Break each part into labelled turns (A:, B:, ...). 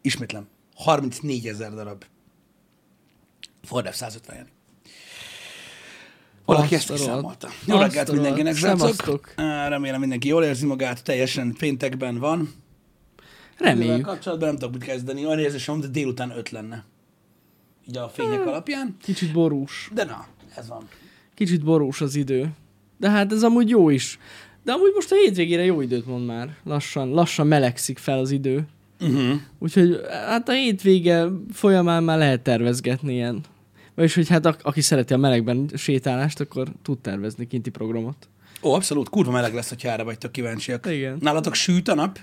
A: Ismétlem, 34 ezer darab. Ford F-150 Jani. Valaki ezt kiszámolta. Jó reggelt mindenkinek, srácok. Remélem mindenki jól érzi magát, teljesen péntekben van. Ezzel
B: Reméljük.
A: kapcsolatban nem tudok mit kezdeni. Olyan érzésem, de délután öt lenne. Így a fények alapján.
B: Kicsit borús.
A: De na, ez van.
B: Kicsit borús az idő. De hát ez amúgy jó is. De amúgy most a hétvégére jó időt mond már. Lassan, lassan melegszik fel az idő.
A: Uh-huh.
B: Úgyhogy hát a hétvége folyamán már lehet tervezgetni ilyen. Vagyis, hogy hát a, aki szereti a melegben sétálást, akkor tud tervezni kinti programot.
A: Ó, abszolút, kurva meleg lesz, hogyha erre vagytok kíváncsiak.
B: Igen.
A: Nálatok süt a nap?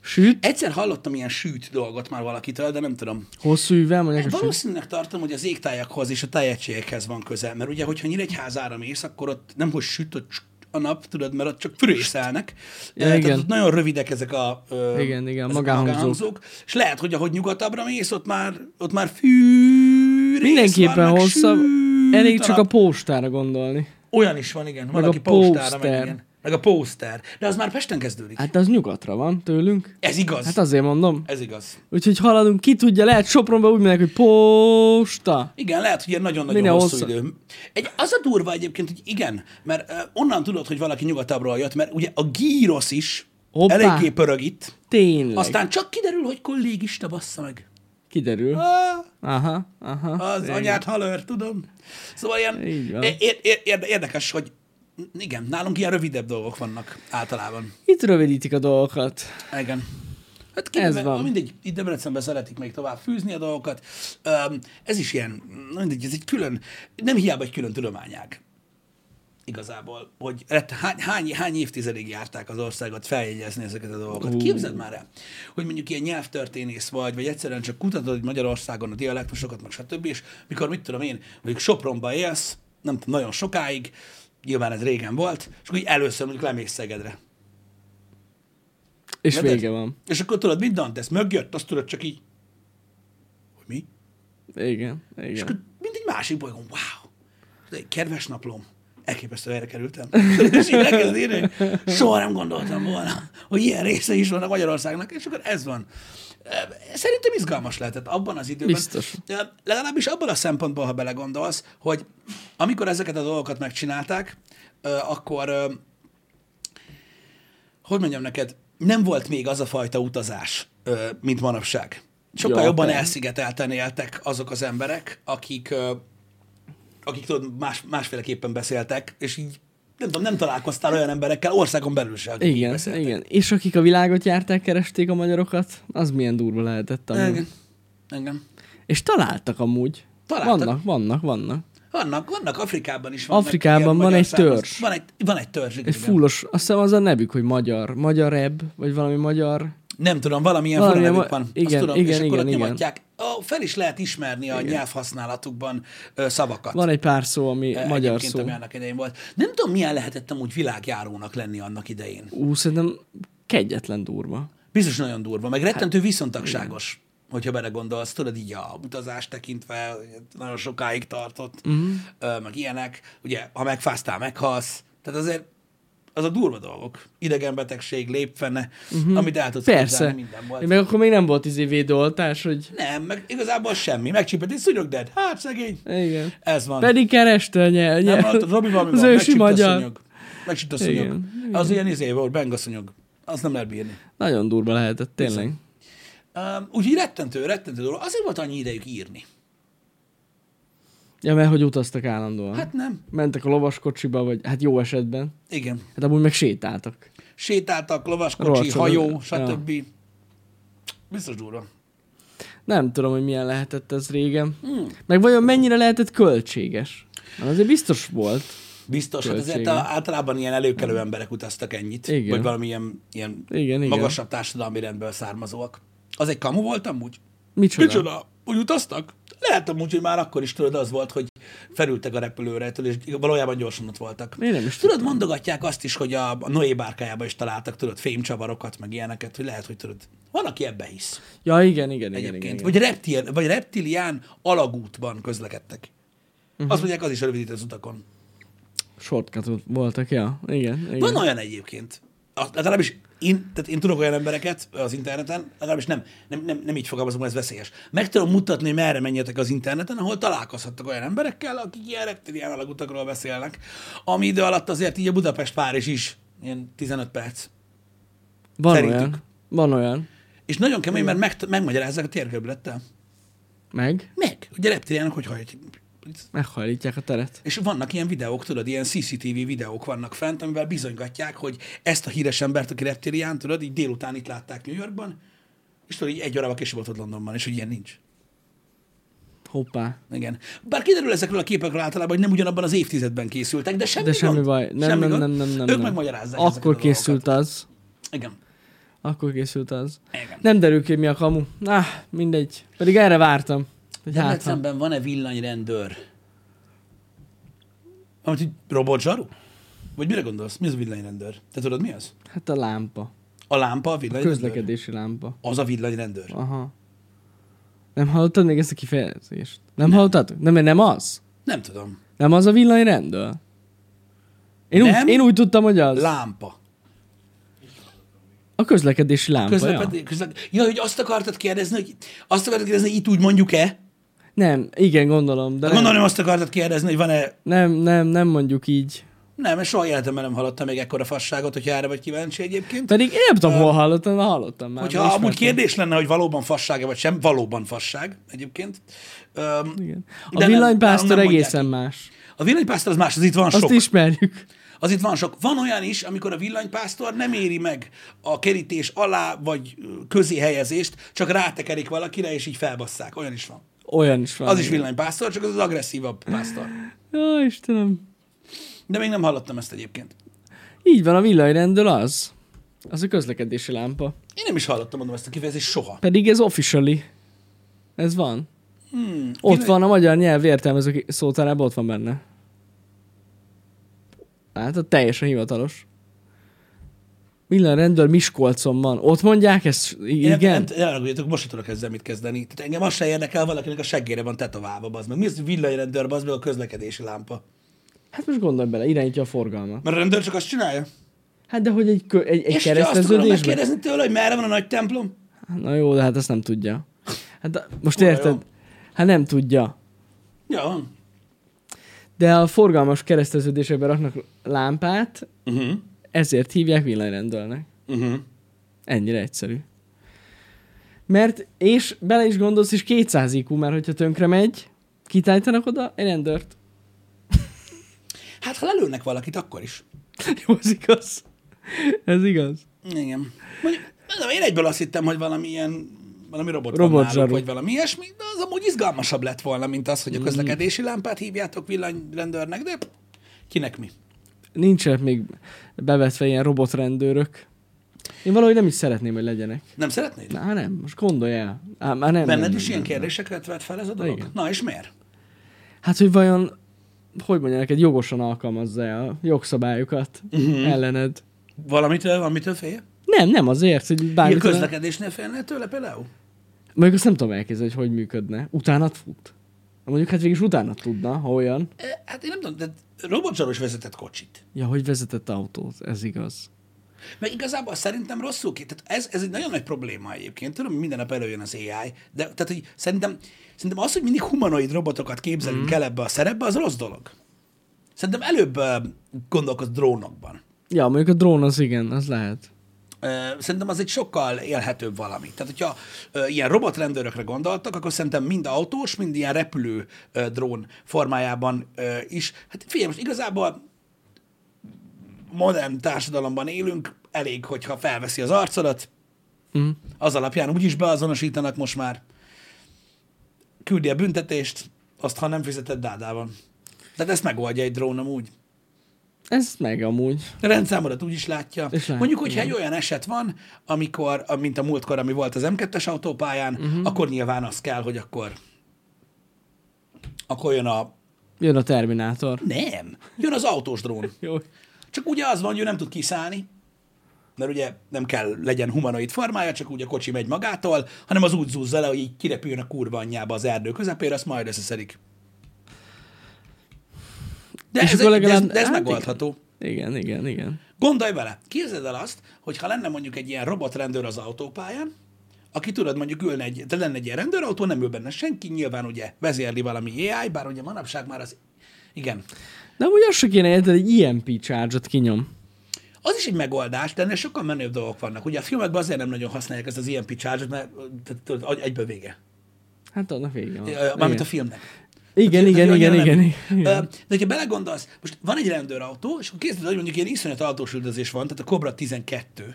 B: Süt,
A: Egyszer hallottam ilyen süt dolgot már valakitől, de nem tudom.
B: hosszú üvel, mondják süt.
A: Valószínűleg tartom, hogy az égtájakhoz és a tájegységekhez van köze. Mert ugye, hogyha Nyíregyházára mész, akkor ott nem hogy süt ott a nap, tudod, mert ott csak fürészelnek.
B: Ja,
A: Eh,
B: igen.
A: Tehát ott nagyon rövidek ezek a, ö,
B: Igen, igen,
A: ezek a
B: magánhangzók.
A: magánhangzók. És lehet, hogy ahogy nyugatabbra mész, ott már, ott már fűrész
B: Mindenképpen hosszabb. Elég csak a postára gondolni.
A: Olyan is van, igen. Van,
B: Meg
A: aki
B: a
A: postára megy, igen. Meg a póster. De az már Pesten kezdődik.
B: Hát az nyugatra van tőlünk.
A: Ez igaz.
B: Hát azért mondom.
A: Ez igaz.
B: Úgyhogy haladunk, ki tudja, lehet Sopronba úgy mennek, hogy posta.
A: Igen, lehet, hogy ilyen nagyon-nagyon hosszú
B: hosszabb.
A: idő. Egy, az a durva egyébként, hogy igen, mert uh, onnan tudod, hogy valaki nyugatabbról jött, mert ugye a gírosz is
B: Hoppá.
A: eléggé pörög itt,
B: Tényleg.
A: aztán csak kiderül, hogy kollégista bassza meg.
B: Kiderül.
A: Ah,
B: Aha, aha.
A: az
B: Igen.
A: anyát halőr, tudom. Szóval ilyen ér, ér, érdekes, hogy igen, nálunk ilyen rövidebb dolgok vannak általában.
B: Itt rövidítik a dolgokat.
A: Igen. Hát
B: Ez
A: Ez
B: van.
A: Mindegy, itt Debrecenben szeretik még tovább fűzni a dolgokat. Ez is ilyen, mindegy, ez egy külön, nem hiába egy külön tudományág. Igazából, hogy hány, hány, hány évtizedig járták az országot feljegyezni ezeket a dolgokat.
B: Ú.
A: Képzeld már el, hogy mondjuk ilyen nyelvtörténész vagy, vagy egyszerűen csak kutatod hogy Magyarországon a dialektusokat, meg stb. És mikor, mit tudom én, mondjuk Sopronba élsz, nem tudom, nagyon sokáig, nyilván ez régen volt, és így először mondjuk lemész Szegedre.
B: És
A: Érted?
B: vége van.
A: És akkor tudod, mit Dantes mögött, azt tudod csak így, hogy mi?
B: Igen,
A: És
B: igen.
A: akkor mindig másik bolygón, wow, de egy kedves naplom, elképesztő helyre kerültem. és így elkezd írni, soha nem gondoltam volna, hogy ilyen része is vannak Magyarországnak, és akkor ez van. Szerintem izgalmas lehetett abban az időben.
B: Biztos.
A: Legalábbis abban a szempontból, ha belegondolsz, hogy amikor ezeket a dolgokat megcsinálták, akkor hogy mondjam neked, nem volt még az a fajta utazás, mint manapság. Sokkal
B: Ja,
A: jobban
B: persze.
A: elszigetelten éltek azok az emberek, akik, akik tudod, más, másféleképpen beszéltek, és így nem tudom, nem találkoztál olyan emberekkel országon belül se,
B: Igen,
A: beszéltek.
B: igen. És akik a világot járták, keresték a magyarokat, az milyen durva lehetett amúgy.
A: Igen. Igen.
B: És találtak amúgy.
A: Találtak.
B: Vannak, vannak, vannak.
A: Vannak, vannak Afrikában is vannak.
B: Afrikában van egy törzs.
A: Van egy, van egy törzs,
B: Egy
A: igen.
B: fullos, azt hiszem az a nevük, hogy magyar. Magyar ebb, vagy valami magyar.
A: Nem tudom, valamilyen nevük
B: ma-
A: van.
B: igen,
A: Azt tudom,
B: igen,
A: és akkor
B: igen,
A: ott
B: igen.
A: nyomatják. Ó, fel is lehet ismerni a nyelvhasználatukban ö, szavakat.
B: Van egy pár szó, ami
A: Ö,
B: magyar szó.
A: ami annak idején volt. Nem tudom, milyen lehetett amúgy világjárónak lenni annak idején.
B: Ú, szerintem kegyetlen durva.
A: Biztos nagyon durva, meg
B: Hát,
A: rettentő viszontagságos, hogyha belegondolsz, tudod, így a utazást tekintve nagyon sokáig tartott, uh-huh. meg ilyenek, ugye, ha megfáztál, meghalsz, tehát azért az a durva dolgok. Idegenbetegség, lépfene, uh-huh. amit el tudsz.
B: Persze.
A: minden volt.
B: Meg akkor még nem volt izé védőoltás, hogy
A: Nem, meg igazából semmi. Megcsípett egy szúnyog, de hát szegény.
B: igen.
A: Ez van.
B: Pedig kereste a nyelv.
A: nem, hát Robi valami
B: az
A: van, megcsípt a szúnyog. Megcsípt a szúnyog.
B: Igen,
A: Az ilyen izé volt, benga szúnyog. Azt nem lehet bírni.
B: Nagyon durva lehetett, tényleg.
A: Um, úgyhogy rettentő, rettentő dolog. Azért volt annyi idejük írni.
B: Ja, mert hogy utaztak állandóan.
A: Hát nem.
B: Mentek a lovaskocsiba, vagy hát jó esetben.
A: Igen.
B: Hát amúgy meg sétáltak.
A: Sétáltak, lovaskocsi,
B: Rohadt
A: hajó, stb. Biztos durva.
B: Nem tudom, hogy milyen lehetett ez régen.
A: Hmm.
B: Meg vajon mennyire lehetett költséges? Mert azért biztos volt.
A: Biztos, hát azért
B: Költsége.
A: általában ilyen előkelő emberek utaztak ennyit.
B: Igen.
A: Vagy valamilyen ilyen
B: Igen, igen.
A: magasabb társadalmi rendből származóak. Az egy kamu volt amúgy?
B: Micsoda?
A: Micsoda? Úgy utaztak? Lehet amúgy, hogy már akkor is tudod, az volt, hogy felültek a repülőre, és valójában gyorsan ott voltak.
B: Én nem is
A: Tudod, mondogatják azt is, hogy a, a Noé bárkájában is találtak, tudod, fémcsavarokat, meg ilyeneket, hogy lehet, hogy tudod, van, aki ebbe hisz
B: Ja, igen, igen, igen.
A: egyébként.
B: igen, igen.
A: Vagy, reptil, vagy reptilián alagútban közlekedtek. Uh-huh. Azt mondják, az is rövidített utakon.
B: Shortcutot voltak, ja. Igen, igen.
A: Van olyan egyébként, azt legalábbis én, tehát én tudok olyan embereket az interneten, legalábbis nem, nem, nem, nem így fogalmazom, ez veszélyes. Meg tudom mutatni, hogy merre menjetek az interneten, ahol találkozhattak olyan emberekkel, akik ilyen reptilián alagutakról beszélnek, ami idő alatt azért így a Budapest-Párizs is ilyen 15 perc.
B: Van
A: Szerintük.
B: olyan. Van olyan.
A: És nagyon kemény, mert meg, megmagyarázzák a térköblettel.
B: Meg?
A: Meg. Ugye reptiliának hogy hajt.
B: Meghajlítják a teret.
A: És vannak ilyen videók, tudod, ilyen CCTV videók vannak fent, amivel bizonygatják, hogy ezt a híres embert, aki reptilián, tudod, így délután itt látták New Yorkban, és tudod, így egy órával később volt Londonban, és hogy ilyen nincs.
B: Hoppá.
A: Igen. Bár kiderül ezekről a képekről általában, hogy nem ugyanabban az évtizedben készültek, de semmi
B: De semmi
A: gond.
B: baj. Nem,
A: semmi
B: nem,
A: gond.
B: nem, nem, nem,
A: Ők
B: nem.
A: megmagyarázzák ezeket
B: Akkor készült az.
A: Igen.
B: Akkor készült az.
A: Igen.
B: Nem derül ki, mi a kamu. Ah, mindegy. Pedig erre vártam. Hogy hát.
A: Debrecenben van-e villanyrendőr? Amit így robotzsaru? Vagy mire gondolsz? Mi az a villanyrendőr? Te tudod, mi az?
B: hát a lámpa.
A: A lámpa a villanyrendőr?
B: Közlekedési lámpa.
A: Az a villanyrendőr.
B: Aha. Nem hallottad még ezt a kifejezést? Nem, nem. hallottad? Nem, nem az?
A: Nem tudom.
B: Nem az a villanyrendőr? Én,
A: Nem.
B: úgy, én úgy tudtam, hogy az.
A: Lámpa.
B: a közlekedési lámpa, ja.
A: Közleped... Közle... Ja, hogy azt akartad kérdezni, hogy azt akartad kérdezni, hogy itt úgy mondjuk-e?
B: Nem, igen, gondolom, de nem,
A: Gondolom, azt akartad kérdezni, hogy van-e...
B: nem, nem, nem mondjuk így.
A: Nem, mert soha életemben nem hallottam még ekkora fasságot, hogyha erre vagy kíváncsi egyébként.
B: Pedig én nem tudom, hol hallottam, de hallottam már.
A: Hogyha
B: de
A: amúgy
B: ismertem.
A: kérdés lenne, hogy valóban fassága vagy sem, valóban fasság egyébként. Öm,
B: Igen.
A: De
B: A
A: nem,
B: villanypásztor
A: nem
B: egészen
A: mondják
B: más.
A: a villanypásztor az más, az itt van
B: Azt
A: sok.
B: ismerjük.
A: Az itt van sok. Van olyan is, amikor a villanypásztor nem éri meg a kerítés alá vagy ö, közé helyezést, csak rátekerik valakire, és így felbasszák. Olyan is van.
B: Olyan is van.
A: Az is villanypásztor, csak az az agresszívabb pásztor.
B: Jó, Istenem.
A: De még nem hallottam ezt egyébként.
B: Így van, a villanyrendőr az. Az a közlekedési lámpa.
A: Én nem is hallottam, mondom ezt a kifejezést soha.
B: Pedig ez officially. Ez van.
A: Hmm.
B: Ott
A: Vilany-
B: van a magyar nyelv értelmező szótárában, ott van benne. Hát, ott teljesen hivatalos. Villanyrendőr Miskolcon van. Ott mondják ezt?
A: Én
B: Igen?
A: Nem, nem, nem, most tudok ezzel mit kezdeni. Tehát engem azt se érdekel, valakinek a seggére van tetoválva, az meg. Mi az villanyrendőr, az meg a közlekedési lámpa?
B: Hát most gondolj bele, irányítja a forgalmat.
A: Mert a rendőr csak azt csinálja.
B: Hát de hogy egy, egy, egy
A: És azt
B: kereszteződésben?
A: megkérdezni tőle, hogy merre van a nagy templom?
B: Na jó, de hát ezt nem tudja. Hát most
A: Kurva
B: érted?
A: jó.
B: Hát nem tudja.
A: Ja.
B: De a forgalmas kereszteződésekben raknak lámpát,
A: Uh-huh.
B: Ezért hívják villanyrendőrnek.
A: Uh-huh.
B: Ennyire egyszerű. Mert, és bele is gondolsz, is 200 IQ, mert hogyha tönkre megy, kitállítanak oda egy rendőrt.
A: Hát, ha lelőnek valakit, akkor is.
B: Jó, az igaz. Ez igaz.
A: Igen. Mondjuk, én egyből azt hittem, hogy valami ilyen valami robot,
B: Robot
A: náluk, vagy valami ilyesmi, de az amúgy izgalmasabb lett volna, mint az, hogy a közlekedési lámpát hívjátok villanyrendőrnek, de kinek mi?
B: Nincsenek még bevetve ilyen robotrendőrök. Én valahogy nem is szeretném, hogy legyenek.
A: Nem szeretnéd?
B: Na nem, most gondolj el. Á, már nem,
A: Benned
B: nem,
A: is
B: nem,
A: ilyen
B: nem.
A: kérdéseket vett fel ez a dolog?
B: Igen.
A: Na és miért?
B: Hát, hogy vajon, hogy mondja neked, jogosan alkalmazza a jogszabályokat uh-huh. ellened.
A: Valamitől, valamitől félje?
B: Nem, nem azért, hogy
A: Ilyen
B: bármit...
A: közlekedésnél félnél tőle például?
B: Mondjuk azt nem tudom elképzelni, hogy hogy működne. Utánat fut. Mondjuk hát végig utána tudna, ha olyan.
A: Hát én nem tudom, de robotzsaros vezetett kocsit.
B: Ja, hogy vezetett autót, ez igaz.
A: Meg igazából szerintem rosszul ki. Tehát ez, ez egy nagyon nagy probléma egyébként. Tudom, hogy minden nap előjön az AI, de tehát, hogy szerintem, szerintem az, hogy mindig humanoid robotokat képzelünk mm. el ebbe a szerepbe, az rossz dolog. Szerintem előbb uh, drónokban.
B: Ja, mondjuk a drón az igen, az lehet.
A: Szerintem az egy sokkal élhetőbb valami. Tehát, hogyha ilyen robotrendőrökre gondoltak, akkor szerintem mind autós, mind ilyen repülő drón formájában is. Hát figyelj, most igazából modern társadalomban élünk, elég, hogyha felveszi az arcodat,
B: Mm.
A: az alapján úgyis beazonosítanak most már. Küldi a büntetést, azt ha nem fizetett dádában. Tehát ezt megoldja egy drón amúgy.
B: Ez meg amúgy.
A: A rendszámodat úgy is látja.
B: És lát,
A: Mondjuk, hogyha
B: igen.
A: egy olyan eset van, amikor, mint a múltkor, ami volt az M2-es autópályán, uh-huh. akkor nyilván az kell, hogy akkor akkor jön a...
B: Jön a Terminátor.
A: Nem, jön az autós drón.
B: Jó.
A: Csak ugye az van, hogy ő nem tud kiszállni, mert ugye nem kell legyen humanoid formája, csak úgy a kocsi megy magától, hanem az úgy zúzza le, hogy így kirepüljön a kurva anyjába az erdő közepére, azt majd összeszedik. De
B: És
A: ez,
B: akkor
A: egy- de ez,
B: legalább-
A: de ez
B: hát
A: megoldható.
B: Igen, igen, igen.
A: Gondolj bele, képzeld el azt, hogy ha lenne mondjuk egy ilyen robotrendőr az autópályán, aki tudod, mondjuk ülne egy, de lenne egy ilyen rendőrautó, nem ül benne senki, nyilván ugye vezérli valami AI, bár ugye manapság már az, igen.
B: De amúgy azt se kéne érted, egy EMP charge-ot kinyom.
A: Az is egy megoldás, de ennél sokkal menőbb dolgok vannak. Ugye a filmekben azért nem nagyon használják ezt az EMP charge-ot, mert tudod, egyből vége.
B: Hát annak vége van.
A: Mármint a filmnek.
B: Igen, igen, igen, igen, igen.
A: De ha belegondolsz, most van egy rendőrautó, és akkor készíted, hogy mondjuk ilyen iszonyat autós üldözés van, tehát a Cobra 12 van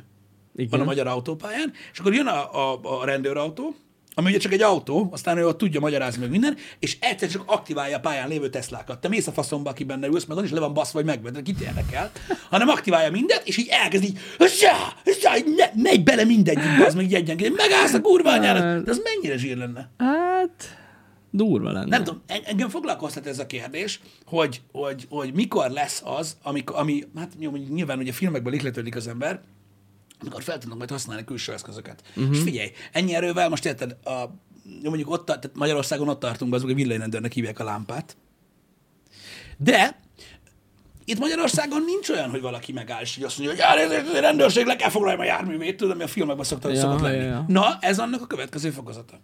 A: a
B: Igen.
A: magyar autópályán, és akkor jön a, a, a rendőrautó, ami ugye csak egy autó, aztán ő ott tudja magyarázni meg minden, és egyszer csak aktiválja a pályán lévő Teslákat. Te mész a faszomba, aki benne ülsz, meg az is le van baszva, vagy megved, kit érdekel, hanem aktiválja mindent, és így elkezd így, zsá, zsá, ne, megy bele mindegyik, az meg így egyenként, megállsz a kurva anyára. De az mennyire zsír lenne?
B: Hát, durva lenne.
A: Nem tudom, en- engem foglalkoztat ez a kérdés, hogy, hogy, hogy mikor lesz az, amikor, ami, hát nyilván ugye filmekből ihletődik az ember, amikor fel tudnak majd használni külső eszközöket. Uh-huh. És figyelj, ennyi erővel, most érted, a, mondjuk ott, tehát Magyarországon ott tartunk, az meg a villanyrendőrnek hívják a lámpát. De itt Magyarországon nincs olyan, hogy valaki megáll, és így azt mondja, hogy "Jár, ez a rendőrség le kell foglalni a járművét, tudom, ami a filmekben szoktak,
B: Ja,
A: szokott lenni.
B: ja, ja.
A: Na, ez annak a következő fokozata.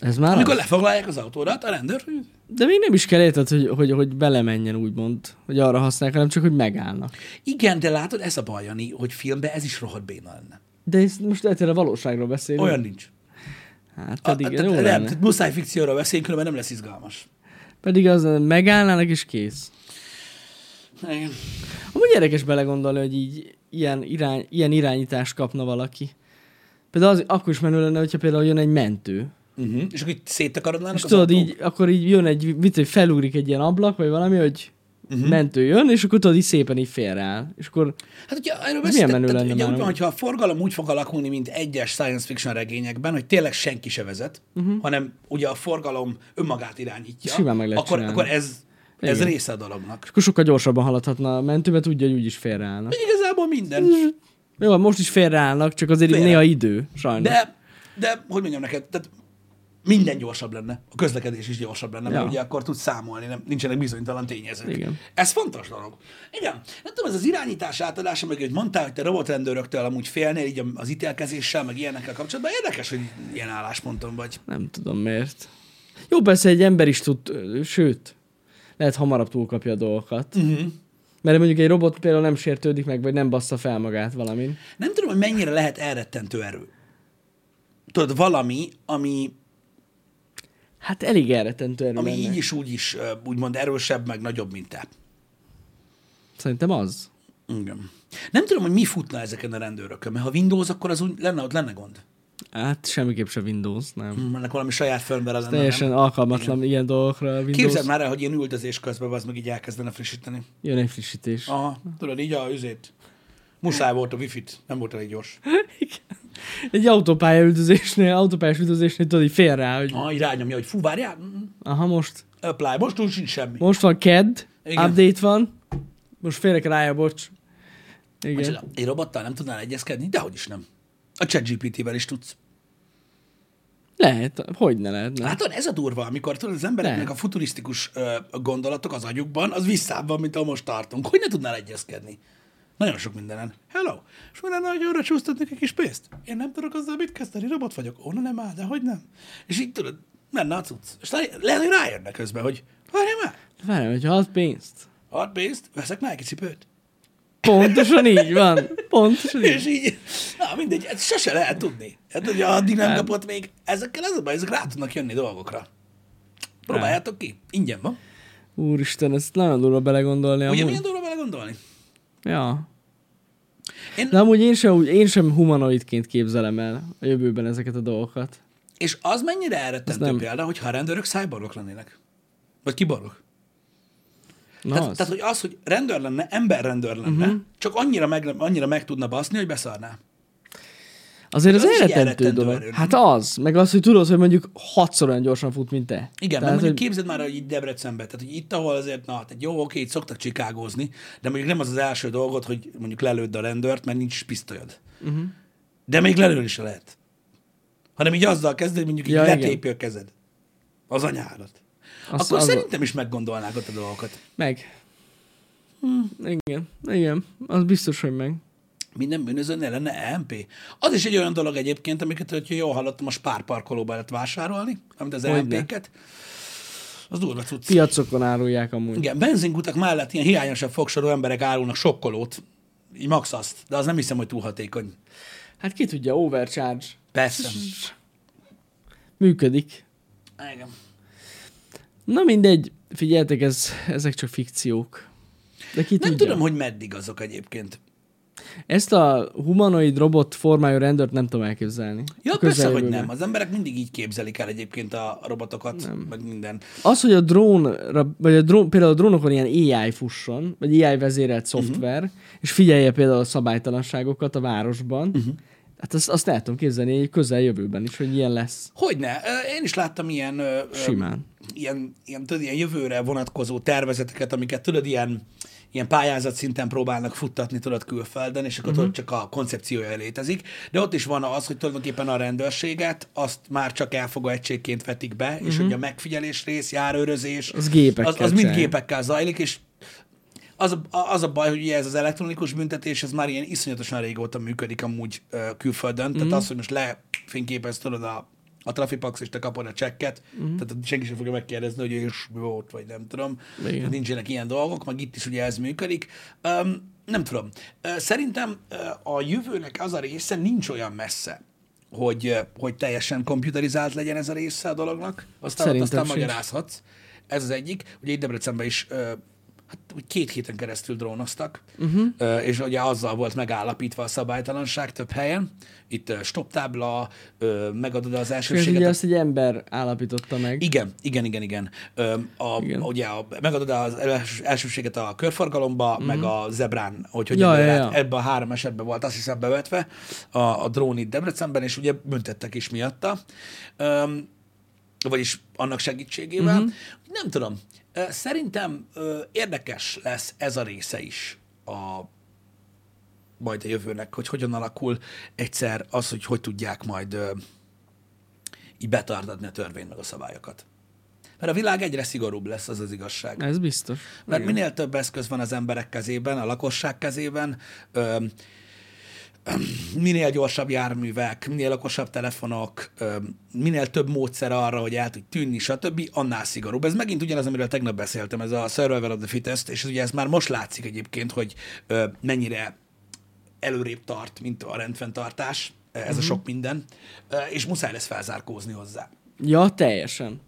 B: Ez már
A: Amikor
B: az?
A: lefoglalják az autódat, a rendőr,
B: De még nem is kell érted, hogy, hogy, hogy belemenjen úgymond, hogy arra használják, hanem csak, hogy megállnak.
A: Igen, de látod, ez a baj, Jani, hogy filmben ez is rohadt béna lenne.
B: De ez most egyszerűen a valóságról beszélünk.
A: Olyan nincs.
B: Hát pedig
A: a,
B: jó
A: nem, muszáj fikcióról beszélni, különben nem lesz izgalmas.
B: Pedig az megállnának és kész.
A: Igen.
B: Amúgy érdekes belegondolni, hogy így ilyen, irány, ilyen irányítást kapna valaki. Például az, akkor is menő lenne, hogyha például jön egy mentő.
A: Uh-huh. És akkor így széttakarodnának
B: És
A: az
B: tudod,
A: autók?
B: így, akkor így jön egy, mit, hogy felugrik egy ilyen ablak, vagy valami, hogy uh-huh. mentő jön, és akkor tudod, így szépen így félreáll. És akkor
A: Hát ugye erről
B: Ez milyen menő
A: tehát,
B: lenne
A: ugye
B: már
A: úgy van, hogyha a forgalom úgy fog alakulni, mint egyes science fiction regényekben, hogy tényleg senki se vezet, uh-huh. hanem ugye a forgalom önmagát irányítja,
B: Simán meg lehet
A: akkor,
B: csinálni.
A: akkor ez, ez
B: Igen.
A: része a dolognak.
B: akkor sokkal gyorsabban haladhatna a mentő, mert tudja, hogy úgyis félreállnak.
A: Igazából minden.
B: Jó, most is félreállnak, csak azért
A: Félre.
B: néha idő, sajnos.
A: De, de hogy mondjam neked, tehát minden gyorsabb lenne. A közlekedés is gyorsabb lenne, mert
B: Ja.
A: ugye akkor tudsz számolni, nem, nincsenek bizonytalan tényezők.
B: Igen.
A: Ez fontos dolog. Igen. Nem tudom, ez az irányítás átadása, meg hogy mondtál, hogy te robotrendőröktől amúgy félnél így az ítélkezéssel, meg ilyenekkel kapcsolatban. Érdekes, hogy ilyen állásponton vagy.
B: Nem tudom miért. Jó, persze egy ember is tud, sőt, lehet hamarabb túlkapja a dolgokat. Uh-huh. Mert mondjuk egy robot például nem sértődik meg, vagy nem bassza fel magát valamin.
A: Nem tudom, hogy mennyire lehet elrettentő erő. Tudod, valami, ami,
B: Hát elég elretentő erő
A: ami
B: lenne.
A: így is úgy is úgymond erősebb, meg nagyobb, mint te.
B: Szerintem az.
A: Igen. Nem tudom, hogy mi futna ezeken a rendőrökön, mert ha Windows, akkor az úgy lenne, ott lenne gond.
B: Hát semmiképp se Windows, nem.
A: Hm, Ennek valami saját firmware lenne.
B: Teljesen
A: nem?
B: alkalmatlan Igen. ilyen dolgokra a Windows.
A: Képzeld már el, hogy ilyen üldözés közben az meg így elkezdene frissíteni.
B: Jön egy frissítés.
A: Aha, tudod, így a üzét. Muszáj volt a wifi-t, nem volt elég gyors.
B: Igen. Egy autópálya üldözésnél, autópályás üldözésnél tudod, így fél rá, hogy
A: Ah, így rányomja, hogy fú, várjál, mm,
B: aha, most,
A: apply, most úgy sincs semmi.
B: most van CAD,
A: Igen.
B: update van, most félre kell bocs. Igen.
A: Micsoda, Egy robottal nem tudnál egyezkedni? Dehogy is nem. A ChatGPT-vel is tudsz.
B: Lehet, hogy ne lehetne.
A: Látod, ez a durva, amikor tudod, az embereknek
B: Lehet.
A: a futurisztikus ö, gondolatok az agyukban, az visszább van, mint ahol most tartunk. Hogy ne tudnál egyezkedni? Nagyon sok mindenen. Hello! És mi lenne, hogy arra csúsztatnék egy kis pénzt? Én nem tudok azzal mit kezdeni, robot vagyok. Ó, nem áll, de hogy nem? És így tudod, menne a cucc. És le- lehet, hogy rájönnek közben, hogy várjál már,
B: Várj, hogyha ad pénzt.
A: add pénzt, veszek Nike cipőt.
B: Pontosan így van. Pontosan így.
A: És így, na mindegy, ezt sose lehet tudni. Hát ugye addig nem kapott még, ezekkel ez a baj, ezek rá tudnak jönni dolgokra. Próbáljátok ki, ingyen van.
B: Úristen, ezt nagyon durva belegondolni.
A: Ugye
B: Amúgy.
A: milyen durva vele gondolni?
B: Ja.
A: Én,
B: De amúgy én sem, én sem humanoidként képzelem el a jövőben ezeket a dolgokat.
A: és az mennyire elrettentő
B: nem-
A: példa, hogyha a rendőrök szájborok lennének? Vagy kiborok?
B: Na
A: Tehát,
B: az.
A: tehát, hogy az, hogy rendőr lenne, ember rendőr lenne, uh-huh. csak annyira meg, annyira meg tudna baszni, hogy beszarná.
B: Azért az,
A: az
B: elrettentő dolog. Hát az, meg az, hogy tudod, hogy mondjuk hatszor olyan gyorsan fut, mint te.
A: Igen, Tehát, mondjuk
B: hogy
A: képzeld már, hogy itt Debrecenben, tehát hogy itt, ahol azért, na, tehát jó, oké, itt szoktak csikágózni, de mondjuk nem az az első dolgot, hogy mondjuk lelőd a rendőrt, mert nincs is pisztolyod. Uh-huh. De még lelőni se lehet. Hanem így azzal kezded, hogy mondjuk így
B: Ja, igen.
A: letépi a kezed. Az anyárat.
B: Az-
A: Akkor
B: az-
A: szerintem is meggondolnák ott a dolgokat.
B: meg. Igen, igen, az biztos, hogy meg.
A: Minden bűnözőnél lenne EMP. Az is egy olyan dolog egyébként, amiket, hogyha jól hallottam, a Spár parkolóba lehet vásárolni, amit az. EMP-ket. Az durva cucc.
B: Piacokon árulják amúgy.
A: Igen, benzinkutak mellett ilyen hiányosabb fogsorú emberek árulnak sokkolót, így max azt, de az nem hiszem, hogy túl hatékony.
B: Hát ki tudja, overcharge.
A: Persze.
B: Működik.
A: Igen.
B: Na mindegy, figyeltek, ez, ezek csak fikciók. De ki
A: Nem
B: tudja.
A: tudom, hogy meddig azok egyébként.
B: Ezt a humanoid robot formájú rendőrt nem tudom elképzelni.
A: Ja, persze, hogy nem. Az emberek mindig így képzelik el egyébként a robotokat, nem. meg minden.
B: Az, hogy a drónra, vagy a drón, például a drónokon ilyen AI fusson, vagy AI vezérelt szoftver, uh-huh. és figyelje például a szabálytalanságokat a városban, uh-huh. hát azt, azt el tudom képzelni egy közeljövőben is, hogy ilyen lesz.
A: Hogyne? Én is láttam ilyen,
B: Simán.
A: ilyen, ilyen, tudod, ilyen jövőre vonatkozó tervezeteket, amiket tudod, ilyen, ilyen pályázat szinten próbálnak futtatni, tudod, külföldön, és akkor uh-huh. tudod, csak a koncepciója létezik. De ott is van az, hogy tulajdonképpen a rendőrséget azt már csak elfogó egységként vetik be, uh-huh. és hogy a megfigyelés rész, járőrözés,
B: Az gépekkel
A: az, az mind gépekkel zajlik, és az a, az a baj, hogy ez az elektronikus büntetés, ez már ilyen iszonyatosan régóta működik amúgy ö, külföldön. Tehát az, hogy most lefényképez tudod a, a Trafipax, és te kapod a csekket, tehát senki sem fogja megkérdezni, hogy ő is volt, vagy nem tudom.
B: Igen.
A: Nincsenek ilyen dolgok, meg itt is ugye ez működik. Um, nem tudom. Szerintem a jövőnek az a része nincs olyan messze, hogy, hogy teljesen komputerizált legyen ez a része a dolognak. Aztán,
B: Szerintem
A: aztán magyarázhatsz. Ez az egyik. Ugye itt Debrecenben is hát úgy két héten keresztül drónoztak, uh-huh. és ugye azzal volt megállapítva a szabálytalanság több helyen. Itt ö, stop tábla, ö, megadod az
B: És
A: elsőséget.
B: ugye
A: a-
B: azt egy ember állapította meg.
A: igen, igen, igen, igen. A,
B: Igen.
A: Ugye a, megadod az els- elsőséget a körforgalomba, mm-hmm. meg a zebrán, hogy hogy.
B: Ja, ja,
A: ja, ebben a három esetben volt azt hiszem bevetve a, a drón itt Debrecenben, és ugye büntettek is miatta. Öm, vagyis annak segítségével. Mm-hmm. Nem tudom. Szerintem érdekes lesz ez a része is a majd a jövőnek, hogy hogyan alakul egyszer az, hogy hogy tudják majd így betartatni a törvényt meg a szabályokat. Mert a világ egyre szigorúbb lesz, az az igazság.
B: Ez biztos.
A: Mert minél több eszköz van az emberek kezében, a lakosság kezében, ö, minél gyorsabb járművek, minél okosabb telefonok, minél több módszer arra, hogy el tud tűnni, stb., annál szigorúbb. Ez megint ugyanaz, amiről tegnap beszéltem, ez a survival of the fittest, és ugye ez már most látszik egyébként, hogy mennyire előrébb tart, mint a rendfenntartás, ez a sok minden, és muszáj lesz felzárkózni hozzá.
B: Ja, teljesen.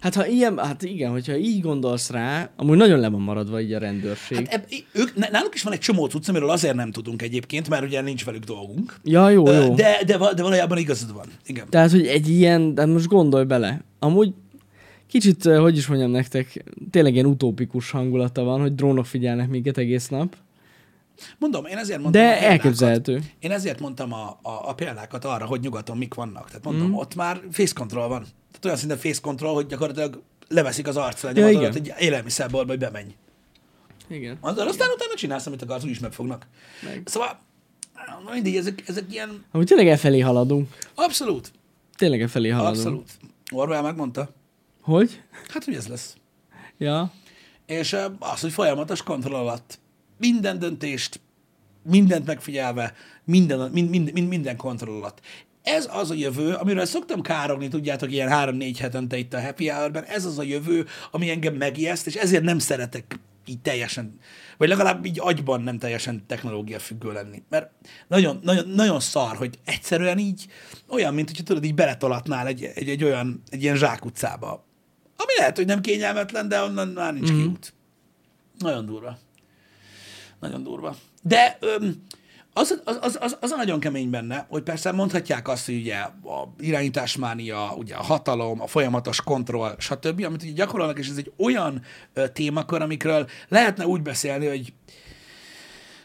B: Hát ha ilyen, hát igen, hogyha így gondolsz rá, amúgy nagyon le van maradva így a rendőrség.
A: Hát eb, ők, náluk is van egy csomó cucc, amiről azért nem tudunk egyébként, mert ugye nincs velük dolgunk.
B: ja, jó, jó.
A: De, de, de valójában igazad van. Igen.
B: Tehát, hogy egy ilyen, de most gondolj bele. Amúgy kicsit, hogy is mondjam nektek, tényleg ilyen utópikus hangulata van, hogy drónok figyelnek minket egész nap.
A: Mondom, én ezért mondtam
B: De elképzelhető.
A: Én ezért mondtam a, a, a példákat arra, hogy nyugaton mik vannak. Tehát mondom, mm. ott már face control van. Tehát olyan szinten face control, hogy gyakorlatilag leveszik az arcfelnyomotodat,
B: igen.
A: egy élelmiszerboltba, hogy bemenj.
B: Igen.
A: Aztán, aztán utána csinálsz, amit akarsz, úgyis megfognak.
B: Meg.
A: Szóval, mindig, ezek, ezek ilyen,
B: Amúgy tényleg felé haladunk.
A: abszolút,
B: Tényleg felé haladunk.
A: abszolút. Orwell megmondta,
B: Hogy?
A: hát hogy ez lesz.
B: Ja.
A: És ö, az, hogy folyamatos kontroll alatt minden döntést, mindent megfigyelve, minden, mind, mind, mind, minden kontroll alatt. Ez az a jövő, amiről szoktam károgni, tudjátok, ilyen három-négy hetente itt a Happy Hour-ben, ez az a jövő, ami engem megijeszt, és ezért nem szeretek így teljesen, vagy legalább így agyban nem teljesen technológia függő lenni. Mert nagyon, nagyon, nagyon szar, hogy egyszerűen így olyan, mint hogyha tudod, így beletolatnál egy, egy, egy olyan, egy ilyen zsákutcába. Ami lehet, hogy nem kényelmetlen, de onnan már nincs mm-hmm. kiút. Nagyon durva. Nagyon durva. De öm, az, az, az, az, az a nagyon kemény benne, hogy persze mondhatják azt, hogy ugye a irányításmánia, ugye a hatalom, a folyamatos kontroll, stb., amit ugye gyakorolnak, és ez egy olyan ö, témakör, amikről lehetne úgy beszélni, hogy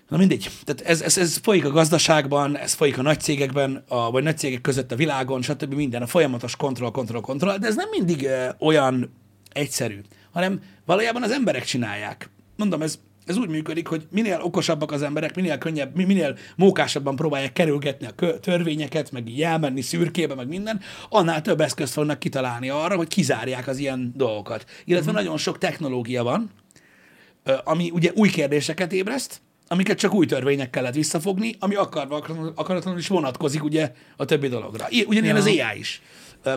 A: Na mindegy. Tehát ez, ez, ez folyik a gazdaságban, ez folyik a nagy cégekben, a, vagy nagy cégek között a világon, stb. minden, a folyamatos kontroll, kontroll, kontroll, de ez nem mindig uh, olyan egyszerű, hanem valójában az emberek csinálják. Mondom, ez, ez úgy működik, hogy minél okosabbak az emberek, minél könnyebb, mi- minél mókásabban próbálják kerülgetni a törvényeket, meg így elmenni szürkébe, meg minden, annál több eszközt fognak kitalálni arra, hogy kizárják az ilyen dolgokat. Illetve mm. nagyon sok technológia van, ami ugye új kérdéseket ébreszt, amiket csak új törvényekkel lehet visszafogni, ami akarva akaratlanul- is vonatkozik ugye a többi dologra. Ugyanilyen
B: Ja.
A: az AI is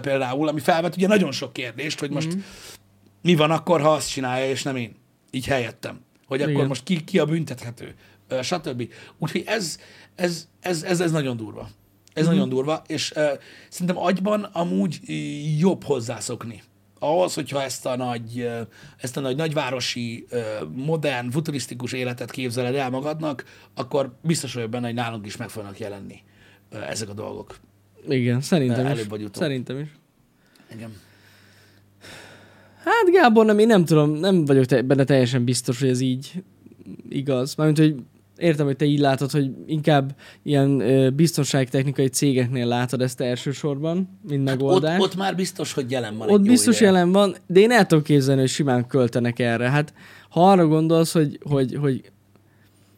A: például, ami felvet ugye nagyon sok kérdést, hogy most mi van akkor, ha azt csinálja, és nem én, így helyettem. Hogy akkor
B: Igen.
A: most ki, ki a büntethető, stb. Úgyhogy ez, ez, ez, ez, ez nagyon durva. Ez
B: Mhm.
A: nagyon durva, és uh, szerintem agyban amúgy jobb hozzászokni. Ahhoz, hogyha ezt a nagy, ezt a nagy nagyvárosi, ö, modern, futurisztikus életet képzeled el magadnak, akkor biztos vagyok benne, hogy nálunk is meg fognak jelenni ezek a dolgok.
B: Igen, szerintem
A: Előbb
B: is.
A: vagy utóbb.
B: Szerintem is.
A: Igen.
B: Hát Gábor, nem, én nem tudom, nem vagyok te, benne teljesen biztos, hogy ez így igaz. Mármint, hogy értem, hogy te így látod, hogy inkább ilyen ö, biztonságtechnikai cégeknél látod ezt elsősorban, mint
A: Hát ott,
B: megoldás.
A: ott már biztos, hogy jelen van
B: Ott biztos
A: ideje.
B: jelen van, de én el tudom képzelni, hogy simán költenek erre. Hát ha arra gondolsz, hogy, hogy, hogy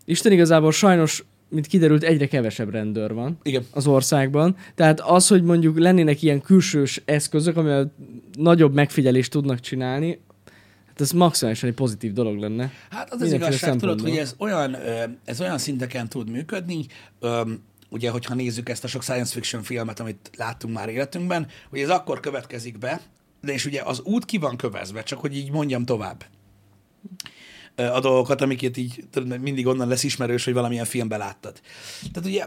B: Isten igazából sajnos, mint kiderült, egyre kevesebb rendőr van
A: Igen.
B: az országban. Tehát az, hogy mondjuk lennének ilyen külsős eszközök, amivel nagyobb megfigyelést tudnak csinálni, hát ez maximálisan egy pozitív dolog lenne.
A: Hát az az igazság, tudod, hogy ez olyan, ez olyan szinteken tud működni, ugye, hogyha nézzük ezt a sok science fiction filmet, amit láttunk már életünkben, hogy ez akkor következik be, de és ugye az út ki van kövezve, csak hogy így mondjam tovább a dolgokat, amiket így tudod, mindig onnan lesz ismerős, hogy valamilyen filmben láttad. Tehát ugye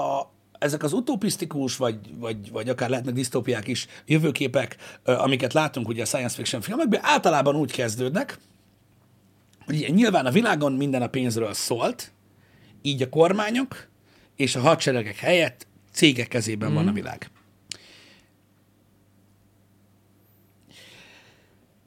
A: a, ezek az utopisztikus, vagy, vagy, vagy akár lehetnek disztópiák is, jövőképek, amiket látunk ugye a science fiction filmekben, általában úgy kezdődnek, hogy nyilván a világon minden a pénzről szólt, így a kormányok és a hadseregek helyett cégek kezében mm. van a világ.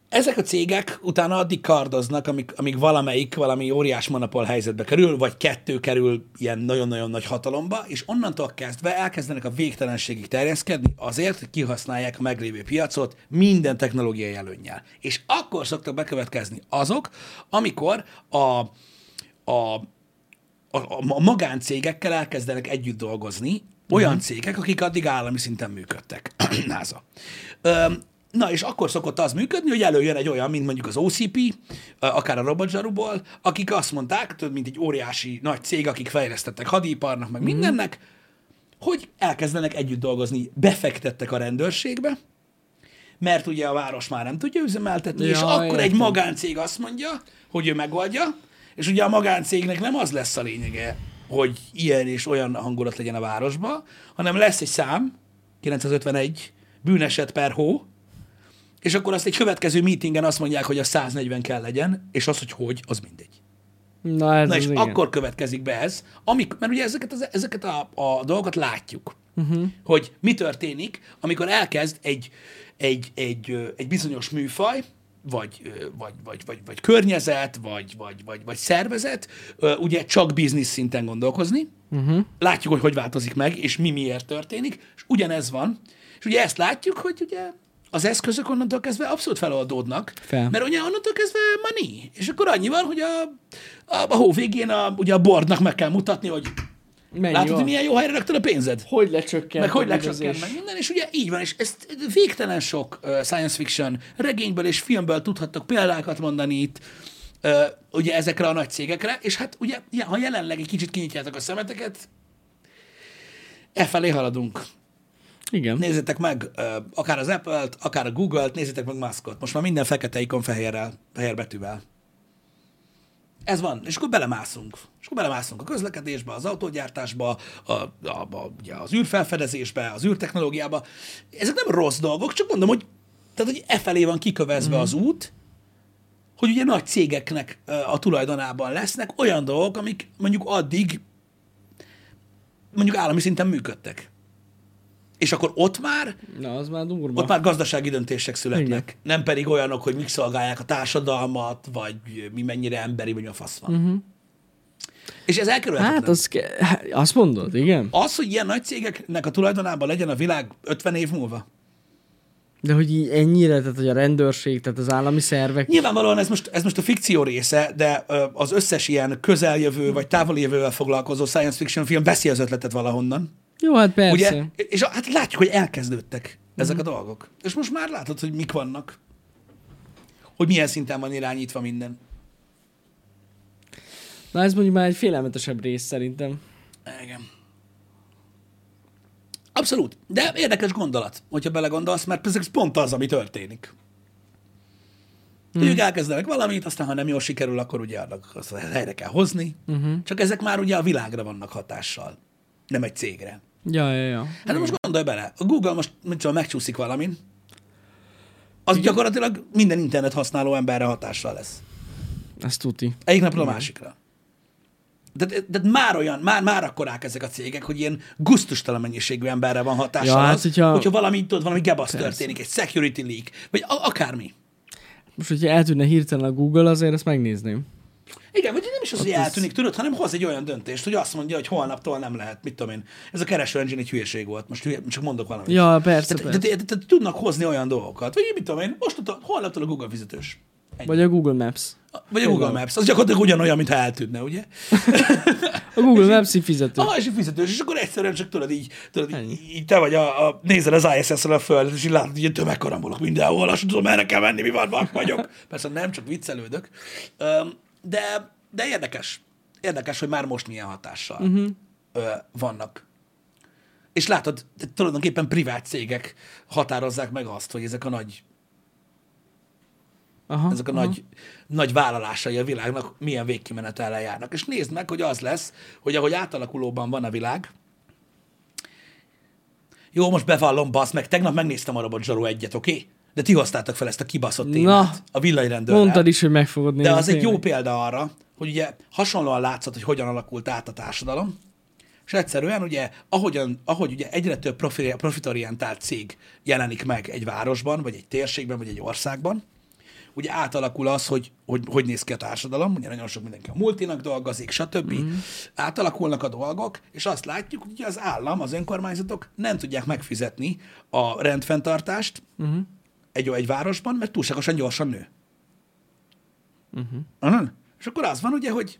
A: Ezek a cégek utána addig kardoznak, amíg, amíg valamelyik valami óriás monopól helyzetbe kerül, vagy kettő kerül ilyen nagyon-nagyon nagy hatalomba, és onnantól kezdve elkezdenek a végtelenségig terjeszkedni azért, hogy kihasználják a meglévő piacot minden technológiai előnnyel. És akkor szoktak bekövetkezni azok, amikor a, a a, a, magáncégekkel elkezdenek együtt dolgozni, olyan uh-huh. cégek, akik addig állami szinten működtek. NASA. Öm, na, és akkor szokott az működni, hogy előjön egy olyan, mint mondjuk az OCP, akár a robotzsaruból, akik azt mondták, tudod, mint egy óriási nagy cég, akik fejlesztettek hadiparnak, meg uh-huh. mindennek, hogy elkezdenek együtt dolgozni, befektettek a rendőrségbe, mert ugye a város már nem tudja üzemeltetni, ja, és akkor egy
B: értem.
A: magáncég azt mondja, hogy ő megoldja, és ugye a magáncégnek nem az lesz a lényege, hogy ilyen és olyan hangulat legyen a városba, hanem lesz egy szám, 951 bűneset per hó, és akkor azt egy következő meetingen azt mondják, hogy a 140 kell legyen, és az, hogy hogy, az mindegy.
B: Na, ez
A: Na és
B: igen.
A: akkor következik be ez, amik, mert ugye ezeket, az, ezeket a, a dolgokat látjuk, uh-huh. hogy mi történik, amikor elkezd egy, egy, egy, egy bizonyos műfaj, vagy, vagy, vagy, vagy, vagy környezet, vagy, vagy, vagy, vagy szervezet, ugye csak biznisz szinten gondolkozni. Uh-huh. Látjuk, hogy hogy változik meg, és mi miért történik, és ugyanez van. És ugye ezt látjuk, hogy ugye az eszközök onnantól kezdve abszolút feloldódnak,
B: Fel.
A: mert ugye onnantól kezdve money. És akkor annyi van, hogy a, a, a hó végén a, ugye a boardnak meg kell mutatni, hogy
B: Mennyi
A: látod,
B: van?
A: hogy milyen jó helyre raktad a pénzed.
B: Hogy lecsökkent?
A: Meg hogy lecsökkent, meg minden, és ugye így van, és ezt végtelen sok uh, science fiction regényből és filmből tudhattok példákat mondani itt, uh, ugye ezekre a nagy cégekre, és hát ugye, ha jelenleg egy kicsit kinyitjátok a szemeteket, e felé haladunk.
B: Igen.
A: Nézzétek meg akár az Apple-t, akár a Google-t, nézzétek meg Muskot. Most már minden fekete ikon fehérrel, fehér betűvel. Ez van, és akkor belemászunk. És akkor belemászunk a közlekedésbe, az autógyártásba, a, a, a, ugye az űrfelfedezésbe, az űrtechnológiába. Ezek nem rossz dolgok, csak mondom, hogy, tehát, hogy e felé van kikövezve mm. az út, hogy ugye nagy cégeknek a tulajdonában lesznek olyan dolgok, amik mondjuk addig mondjuk állami szinten működtek. És akkor ott már
B: Na, az már durva.
A: ott már gazdasági döntések születnek.
B: Igen.
A: Nem pedig olyanok, hogy mik szolgálják a társadalmat, vagy mi mennyire emberi, vagy a fasz van. Uh-huh. És ez elkerülhetetlen.
B: Hát az ke- hát, azt mondod, igen.
A: Az, hogy ilyen nagy cégeknek a tulajdonában legyen a világ 50 év múlva.
B: De hogy így ennyire, tehát hogy a rendőrség, tehát az állami szervek.
A: Nyilvánvalóan ez most, ez most a fikció része, de az összes ilyen közeljövő vagy távoli jövővel foglalkozó science fiction film veszi az ötletet valahonnan.
B: Jó, hát persze.
A: Ugye? És hát látjuk, hogy elkezdődtek ezek a dolgok. És most már látod, hogy mik vannak. Hogy milyen szinten van irányítva minden.
B: Na ez mondjuk már egy félelmetesebb rész szerintem.
A: Igen. Abszolút. De érdekes gondolat, hogyha belegondolsz, mert ez pont az, ami történik. Hmm. Ők elkezdenek valamit, aztán ha nem jól sikerül, akkor ugye annak azt helyre kell hozni. Uh-huh. Csak ezek már ugye a világra vannak hatással, nem egy cégre.
B: Ja, ja, ja.
A: Hát de most gondolj bele, a Google most mint csak megcsúszik valamin, az Igen. gyakorlatilag minden internet használó emberre hatással lesz.
B: Ez tuti.
A: Egyik napról a másikra. De, de, már olyan, már, már akkorák ezek a cégek, hogy ilyen guztustalan mennyiségű emberre van hatással
B: Ja, hát
A: az,
B: hogyha-
A: hogyha valami, tudod, valami gebasz történik, egy security leak, vagy a, akármi.
B: Most, hogyha eltűnne hirtelen a Google, azért ezt megnézném.
A: Igen, vagy nem is az, hogy
B: ez-
A: eltűnik, tudod, hanem hoz egy olyan döntést, hogy azt mondja, hogy holnaptól nem lehet, mit tudom én. Ez a kereső engine egy hülyeség volt, most hülye, csak mondok valamit.
B: Ja, persze,
A: tehát,
B: persze.
A: tehát, tehát, tudnak hozni olyan dolgokat, vagy mit tudom én, most holnaptól a Google fizetős. Ennyi.
B: Vagy a Google Maps.
A: Vagy a Google Maps, az gyakorlatilag ugyanolyan, mintha eltűnne, ugye?
B: A Google Maps így fizető.
A: Ah, és így fizetős, és akkor egyszerűen csak tudod így, tudod,
B: Ennyi.
A: így, te vagy a, a nézel az ISS-ről a földet, és így látod, hogy tömegkarambolok mindenhol, azt tudom, merre kell menni, mi van, vak vagyok. Persze nem, csak viccelődök. Öm, De, de érdekes. Érdekes, hogy már most milyen hatással uh-huh. vannak. És látod, tulajdonképpen privát cégek határozzák meg azt, hogy ezek a nagy,
B: Aha,
A: ezek a
B: aha.
A: nagy, nagy vállalásai a világnak milyen végkimenetellel járnak. És nézd meg, hogy az lesz, hogy ahogy átalakulóban van a világ, jó, most bevallom, basz meg, tegnap megnéztem a Robot Zsaru egyet, oké? Okay? De ti hoztátok fel ezt a kibaszott témát a villanyrendőrrel.
B: Mondtad is, hogy meg fogod nézni.
A: De az egy jó példa arra, hogy ugye hasonlóan látszott, hogy hogyan alakult át a társadalom, és egyszerűen ugye, ahogyan, ahogy ugye egyre több profi, profitorientált cég jelenik meg egy városban, vagy egy térségben, vagy egy országban, ugye átalakul az, hogy hogy, hogy néz ki a társadalom, ugye nagyon sok mindenki a multinak dolgozik, stb. Mm. Átalakulnak a dolgok, és azt látjuk, hogy az állam, az önkormányzatok nem tudják megfizetni a rendfenntartást
B: Mhm.
A: Egy, egy városban, mert túlságosan gyorsan nő. Uh-huh. És akkor az van ugye, hogy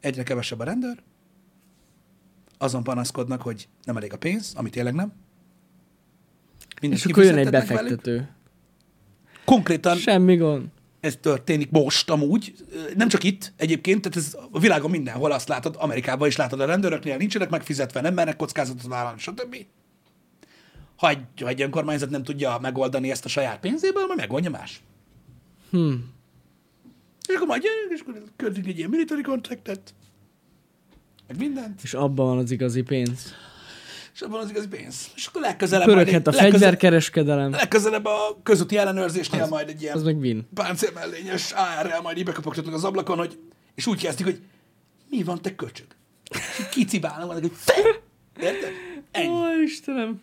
A: egyre kevesebb a rendőr, azon panaszkodnak, hogy nem elég a pénz, ami tényleg nem. Mindent
B: És akkor jön egy
A: kifizettetnek velük.
B: befektető.
A: Konkrétan
B: Semmi gond.
A: ez történik most amúgy, nem csak itt egyébként, tehát ez a világon mindenhol azt látod, Amerikában is látod a rendőröknél, nincsenek megfizetve, nem mernek kockázatot vállalni, stb. Ha egy, ha egy önkormányzat nem tudja megoldani ezt a saját pénzéből, majd megoldja más.
B: Hm.
A: És akkor majd jönünk, és akkor egy ilyen military contractet, meg mindent,
B: És abban van az igazi pénz.
A: és abban az igazi pénz. És akkor legközelebb
B: Pöröghet a
A: legközelebb,
B: fegyverkereskedelem.
A: legközelebb a közúti ellenőrzésnél
B: Az-
A: majd egy ilyen
B: Az meg win.
A: páncélmellényes AR-rel majd így bekapogtatnak az ablakon, hogy, és úgy kezdik, hogy mi van, te köcsög? És kicibálnak, hogy fe! Érted? Ennyi.
B: Ó, Istenem.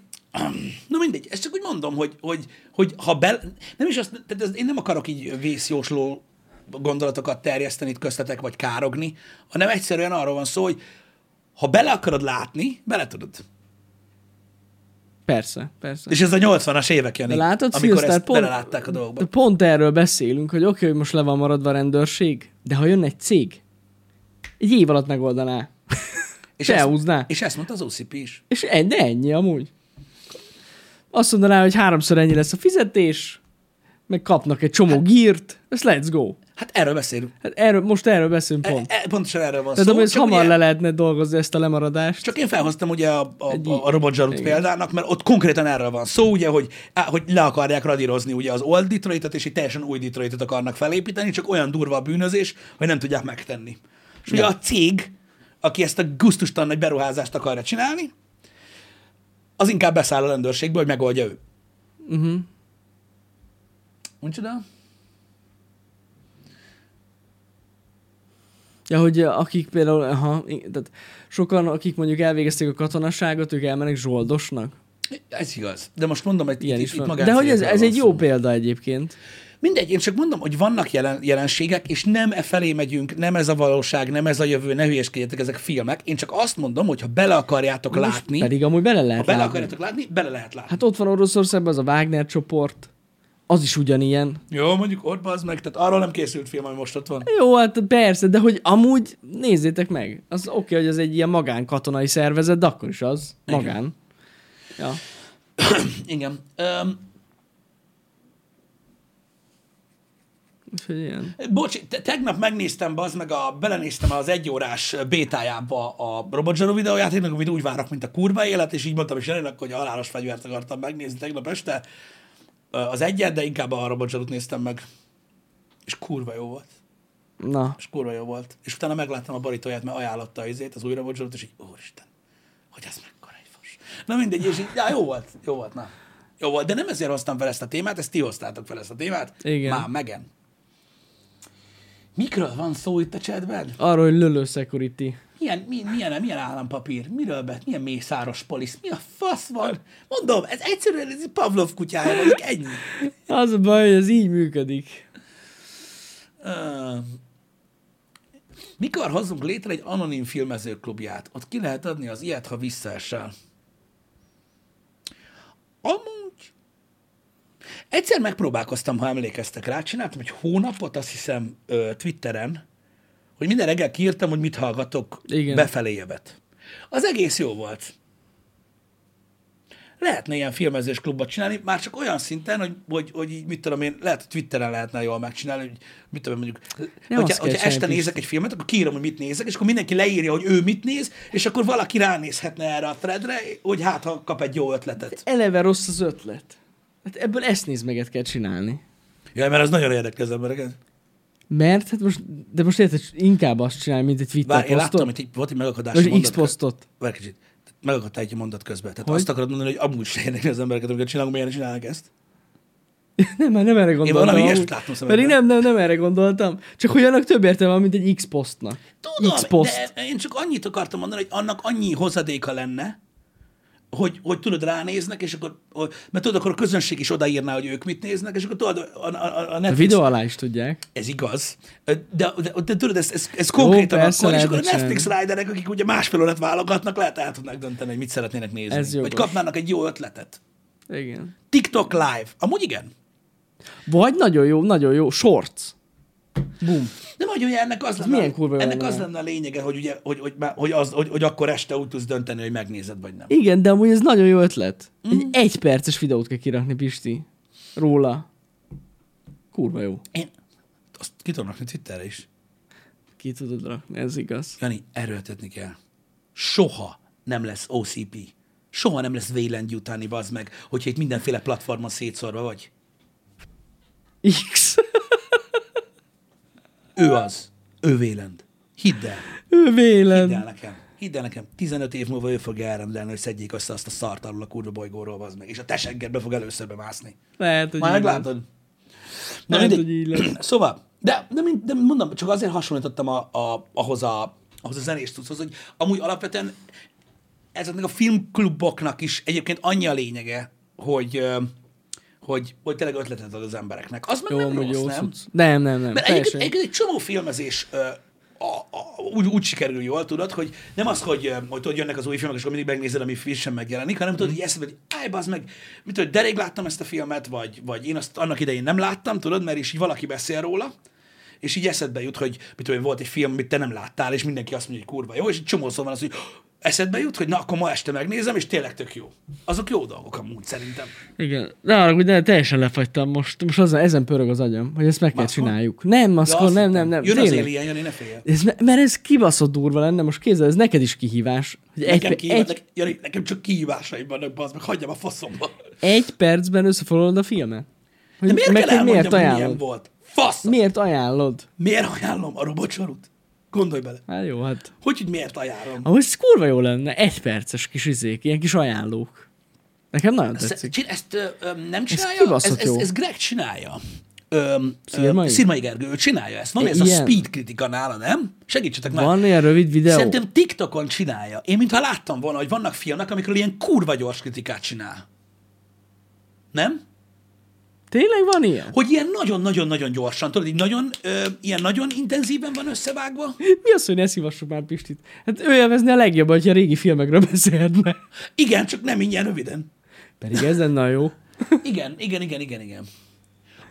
A: Na mindegy, ezt csak úgy mondom, hogy, hogy, hogy ha bel... Nem is azt, tehát ez, én nem akarok így vészjósló gondolatokat terjeszteni itt köztetek, vagy károgni, hanem egyszerűen arról van szó, hogy ha bele akarod látni, bele tudod.
B: Persze, persze.
A: És ez a 80-as évek, Jani,
B: De látod,
A: amikor
B: Szilsz,
A: ezt
B: tehát
A: belelátták a dolgokba.
B: de pont erről beszélünk, hogy oké, hogy most le van maradva a rendőrség, de ha jön egy cég, egy év alatt megoldaná.
A: És
B: elhúzná.
A: és ezt mondta az OCP is.
B: És ennyi, ennyi amúgy. Azt mondaná, hogy háromszor ennyi lesz a fizetés, meg kapnak egy csomó gírt, ez let's go.
A: Hát erről beszélünk.
B: Hát erről, most erről beszélünk pont.
A: E, e, pontosan erről van
B: Tehát
A: szó. csak
B: hamar
A: ugye-
B: le lehetne dolgozni ezt a lemaradást.
A: Csak én felhoztam ugye a, a,
B: Egy-
A: a, robotzsarut példának, mert ott konkrétan erről van szó, ugye, hogy, á, hogy le akarják radírozni ugye az old Detroitot, és egy teljesen új Detroitot akarnak felépíteni, csak olyan durva a bűnözés, hogy nem tudják megtenni. És ugye
B: Ja.
A: a cég, aki ezt a gusztustalan nagy beruházást akarja csinálni, az inkább beszáll a rendőrségbe, hogy megoldja ő.
B: Uh-huh.
A: Micsoda?
B: Ja, hogy akik például, aha, i- tehát sokan, akik mondjuk elvégezték a katonasságot, ők elmennek zsoldosnak.
A: Ez igaz. De most mondom, hogy
B: Ilyen
A: itt,
B: is
A: itt
B: van.
A: magán
B: De hogy ez, ez egy jó példa egyébként.
A: Mindegy, én csak mondom, hogy vannak jelen, jelenségek, és nem e felé megyünk, nem ez a valóság, nem ez a jövő, ne hülyeskedjetek, ezek filmek. Én csak azt mondom, hogy ha bele akarjátok
B: Most
A: látni,
B: Pedig amúgy bele
A: ha
B: lehet
A: bele
B: látni.
A: akarjátok látni, bele lehet látni.
B: Hát ott van Oroszországban az a Wagner csoport. Az is ugyanilyen.
A: Jó, mondjuk ott az meg, tehát arról nem készült film, ami most ott van.
B: Jó, hát persze, de hogy amúgy nézzétek meg. Az oké, okay, hogy ez egy ilyen magánkatonai szervezet, de akkor is az.
A: Igen.
B: Magán. Ja.
A: Igen. Um,
B: Úgyhogy ilyen.
A: Bocs, te- tegnap megnéztem, bazd meg, a, belenéztem az egyórás bétájába a Robot Zero videójátéknak, amit úgy várok, mint a kurva élet, és így mondtam is Janinak, hogy a halálos fegyvert akartam megnézni tegnap este, az egyet, de inkább a Robot Zero-t néztem meg. És kurva jó volt.
B: Na,
A: És kurva jó volt. És utána megláttam a barítóját, mert ajánlotta az izét, az új Robot Zero-t, és így, úristen, hogy ez mekkora egy fos. Na mindegy, és így, já, jó volt, jó volt, na. Jó volt, de nem ezért hoztam fel ezt a témát, ezt ti hoztátok fel ezt a témát.
B: Igen.
A: Már megen. Mikről van szó itt a chatben?
B: arról, hogy Lölő Security.
A: Milyen, milyen, milyen, milyen állampapír? Miről bet? Milyen mészáros polisz? Mi a fasz van? Mondom, ez egyszerűen ez Pavlov kutyája vagyok, ennyi.
B: Az a baj, hogy ez így működik.
A: Uh, mikor hozzunk létre egy anonim filmezőklubját? Ott ki lehet adni az ilyet, ha visszaesel. Amúgy... Egyszer megpróbálkoztam, ha emlékeztek rá, csináltam egy hónapot, azt hiszem, Twitteren, hogy minden reggel kiírtam, hogy mit hallgatok
B: Igen.
A: befelé jövet. Az egész jó volt. Lehetne ilyen filmezés klubot csinálni, már csak olyan szinten, hogy, hogy, hogy így, mit tudom én, lehet, hogy Twitteren lehetne jól megcsinálni, hogy mit tudom én, mondjuk,
B: Nem
A: hogyha, hogyha este nézek egy filmet, akkor kiírom, hogy mit nézek, és akkor mindenki leírja, hogy ő mit néz, és akkor valaki ránézhetne erre a threadre, hogy hát, ha kap egy jó ötletet.
B: Eleve rossz az ötlet. Hát ebből ezt nézmeget kell csinálni.
A: Ja, mert az nagyon érdekli az embereket.
B: Mert hát most, de most érted, inkább azt csinálni, mint egy Twitter
A: Bár én láttam,
B: posztot.
A: hogy egy, volt egy megakadás.
B: Vagy
A: mondat
B: X-posztot.
A: Várj kicsit. Megakadtál egy mondat közben. Tehát
B: Hogy?
A: azt akarod mondani, hogy amúgy se érdekli az embereket, amiket csinálunk, miért csinálnak ezt?
B: Nem, már nem erre gondoltam.
A: valami
B: amúgy.
A: ilyesmit láttam szememben.
B: Pedig nem, nem, nem erre gondoltam. Csak hogy annak több értelme van, mint egy X-posztnak.
A: Tudom,
B: X-poszt.
A: de én csak annyit akartam mondani, hogy annak annyi hozadéka lenne, hogy, hogy tudod, ránéznek, és akkor, mert tudod, akkor a közönség is odaírná, hogy ők mit néznek, és akkor tudod, a, a, a, a
B: A
A: Netflix,
B: videó alá is tudják.
A: ez igaz, de, de, de tudod, ez, ez, ez konkrétan
B: persze,
A: akkor, és akkor a. Netflix riderek, akik ugye másfél órát válogatnak, lehet el tudnak dönteni, hogy mit szeretnének nézni.
B: Ez
A: Vagy
B: jogos.
A: kapnának egy jó ötletet.
B: Igen.
A: TikTok live. Amúgy igen.
B: Vagy nagyon jó, nagyon jó. Shorts. Boom.
A: De vagy ugye ennek az lenne,
B: milyen kurva
A: ennek
B: lenne?
A: az lenne a lényege, hogy, ugye, hogy, hogy, hogy, hogy, az, hogy, hogy akkor este úgy tudsz dönteni, hogy megnézed, vagy nem.
B: Igen, de amúgy ez nagyon jó ötlet.
A: Mm.
B: Egy egy perces videót kell kirakni, Pisti. Róla. Kurva jó.
A: Én azt ki tudom rakni Twitterre is.
B: Ki tudod rakni, ez igaz.
A: Jani, erőltetni kell. Soha nem lesz OCP. Soha nem lesz Wayland utáni, bazd meg, hogyha itt mindenféle platformon szétszorva vagy.
B: X.
A: Ő az. Ő Wayland. Hidd el.
B: Ő vélem.
A: Hidd el nekem. Hidd el nekem. 15 év múlva ő fogja elrendelni, hogy szedjék össze azt a szart alul a kurva bolygóról, bazd meg. És a te seggedbe fog először bemászni.
B: Lehet, hogy
A: Már meglátod. Na,
B: Lehet, hogy így lesz.
A: Szóval, de, de, de mondom, csak azért hasonlítottam a, a, ahhoz, a, ahhoz a zenés tudszhoz, hogy amúgy alapvetően ezeknek a filmkluboknak is egyébként annyi a lényege, hogy, hogy, hogy tényleg ötletet ad az embereknek. Az meg
B: Jó,
A: nem rossz,
B: jó
A: nem?
B: cucc. Nem, nem, nem.
A: Mert egyébként, egyébként egy csomó filmezés ö, a, a, úgy, úgy sikerül jól, tudod, hogy nem az, hogy, hogy tudod, jönnek az új filmek, és akkor mindig megnézed, ami frissen megjelenik, hanem tudod, hogy eszedbe, hogy állj, bazd meg, mit tudod, de rég láttam ezt a filmet, vagy, vagy én azt annak idején nem láttam, tudod, mert is így valaki beszél róla, és így eszedbe jut, hogy mit tudom, volt egy film, amit te nem láttál, és mindenki azt mondja, hogy kurva jó, és egy csomószor van az, hogy eszedbe jut, hogy na, akkor ma este megnézem, és tényleg tök jó. Azok jó dolgok amúgy szerintem.
B: Igen. De arra, hogy teljesen lefagytam most. Most azon, ezen pörög az agyam, hogy ezt meg kell
A: Maszkon?
B: csináljuk. Nem, maszkon,
A: azt
B: nem, nem, nem.
A: Jön az
B: tényleg.
A: Alien, Jani, ne félj.
B: Ez, mert ez kibaszott durva lenne, most kézzel, ez neked is kihívás. Hogy egy,
A: Nekem, kihívás,
B: egy,
A: Jani, nekem csak kihívásaim vannak, bazd meg, hagyjam a faszomba.
B: egy percben összefoglalod a filmet. Hogy
A: De miért
B: meg,
A: kell
B: hogy miért ajánlod?
A: volt? Fasz!
B: Miért ajánlod?
A: Miért ajánlom a robotsorút? Gondolj bele.
B: Hát jó, hát.
A: Hogy, hogy miért ajánlom?
B: Ahogy ez kurva jó lenne, egy perces kis izék, ilyen kis ajánlók. Nekem nagyon
A: Ezt,
B: tetszik.
A: csin- ezt ö, ö, nem csinálja? ez, ez,
B: jó.
A: ez Greg csinálja. Öm,
B: Szirmai?
A: ö, Szirmai Gergő, ő csinálja ezt. Van ez a
B: ilyen?
A: speed kritika nála, nem? Segítsetek már.
B: Van ilyen rövid videó?
A: Szerintem TikTokon csinálja. Én mintha láttam volna, hogy vannak filmek, amikről ilyen kurva gyors kritikát csinál. Nem?
B: Tényleg van ilyen?
A: Hogy ilyen nagyon-nagyon-nagyon gyorsan, tudod, így nagyon, ö, ilyen nagyon intenzíven van összevágva.
B: Mi az, hogy ne szívassuk már Pistit? Hát ő élvezni a legjobb, hogyha régi filmekről beszélhetne.
A: Igen, csak nem ingyen röviden.
B: Pedig ez lenne a jó.
A: Igen, igen, igen, igen, igen.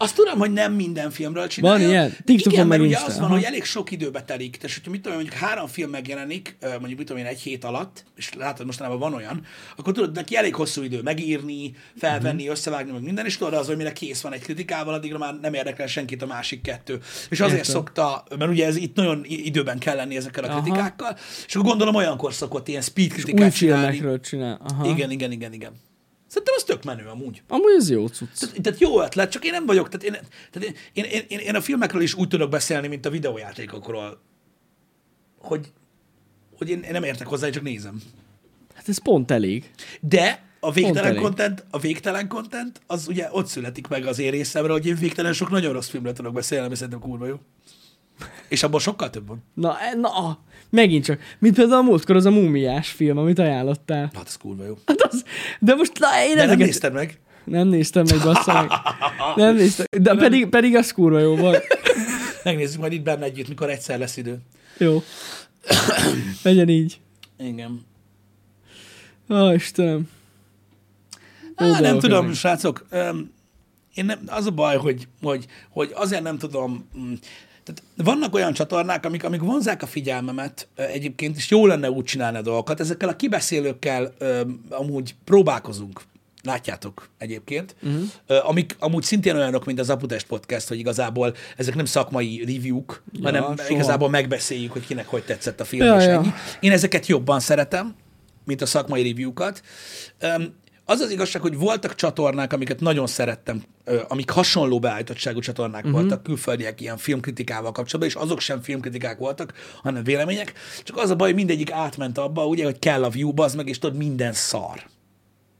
A: Azt tudom, hogy nem minden filmről csinálja.
B: Van ilyen? TikTokon
A: Igen, mert ugye az van, hogy elég sok időbe telik. Tehát, hogyha mit tudom, mondjuk három film megjelenik, mondjuk mit tudom én, egy hét alatt, és látod, mostanában van olyan, akkor tudod, neki elég hosszú idő megírni, felvenni,
B: Mhm.
A: összevágni, meg minden, és tudod, az, hogy mire kész van egy kritikával, addigra már nem érdekel senkit a másik kettő. És azért
B: Értem.
A: szokta, mert ugye ez itt nagyon időben kell lenni ezekkel a
B: Aha.
A: kritikákkal, és akkor gondolom olyankor szokott ilyen speed kritikát csinálni.
B: filmekről csinál. Aha.
A: Igen, igen, igen, igen. Szerintem az tök menő amúgy.
B: Amúgy ez jó cucc.
A: Tehát, tehát jó ötlet, csak én nem vagyok, tehát, én, tehát én, én, én, én a filmekről is úgy tudok beszélni, mint a videójátékokról, hogy, hogy én, én nem értek hozzá, csak nézem.
B: Hát ez pont elég.
A: De a végtelen content, a végtelen content, az ugye ott születik meg az én részemre, hogy én végtelen sok nagyon rossz filmről tudok beszélni, ami szerintem kurva jó. És abból sokkal több van.
B: Na, e- na, megint csak. Mint például a múltkor az a múmiás film, amit ajánlottál.
A: Hát ez kurva jó.
B: Hát az, de most na, én
A: De nem
B: ezeket...
A: nézted meg?
B: Nem néztem meg, bassza meg. Nem néztem. De pedig, pedig az kurva jó volt.
A: Megnézzük majd itt benne együtt, mikor egyszer lesz idő.
B: Jó. Legyen így.
A: Igen.
B: Ó, Istenem. Jó
A: Á, nem tudom,
B: ezek.
A: srácok. Én nem, az a baj, hogy, hogy, hogy azért nem tudom. Tehát vannak olyan csatornák, amik, amik vonzák a figyelmemet egyébként, és jó lenne úgy csinálni a dolgokat. Ezekkel a kibeszélőkkel amúgy próbálkozunk. Látjátok egyébként, uh-huh. amik amúgy szintén olyanok, mint az Aputest Podcast, hogy igazából ezek nem szakmai review-k, ja, hanem
B: soha.
A: igazából megbeszéljük, hogy kinek hogy tetszett a film,
B: Ja,
A: és
B: ja.
A: ennyi. Én ezeket jobban szeretem, mint a szakmai review-kat. Öm, Az az igazság, hogy voltak csatornák, amiket nagyon szerettem, amik hasonló beállítottságú csatornák uh-huh. voltak, külföldiek ilyen filmkritikával kapcsolatban, és azok sem filmkritikák voltak, hanem vélemények. Csak az a baj, hogy mindegyik átment abba, ugye, hogy kell a view, az meg, és tudod, minden szar.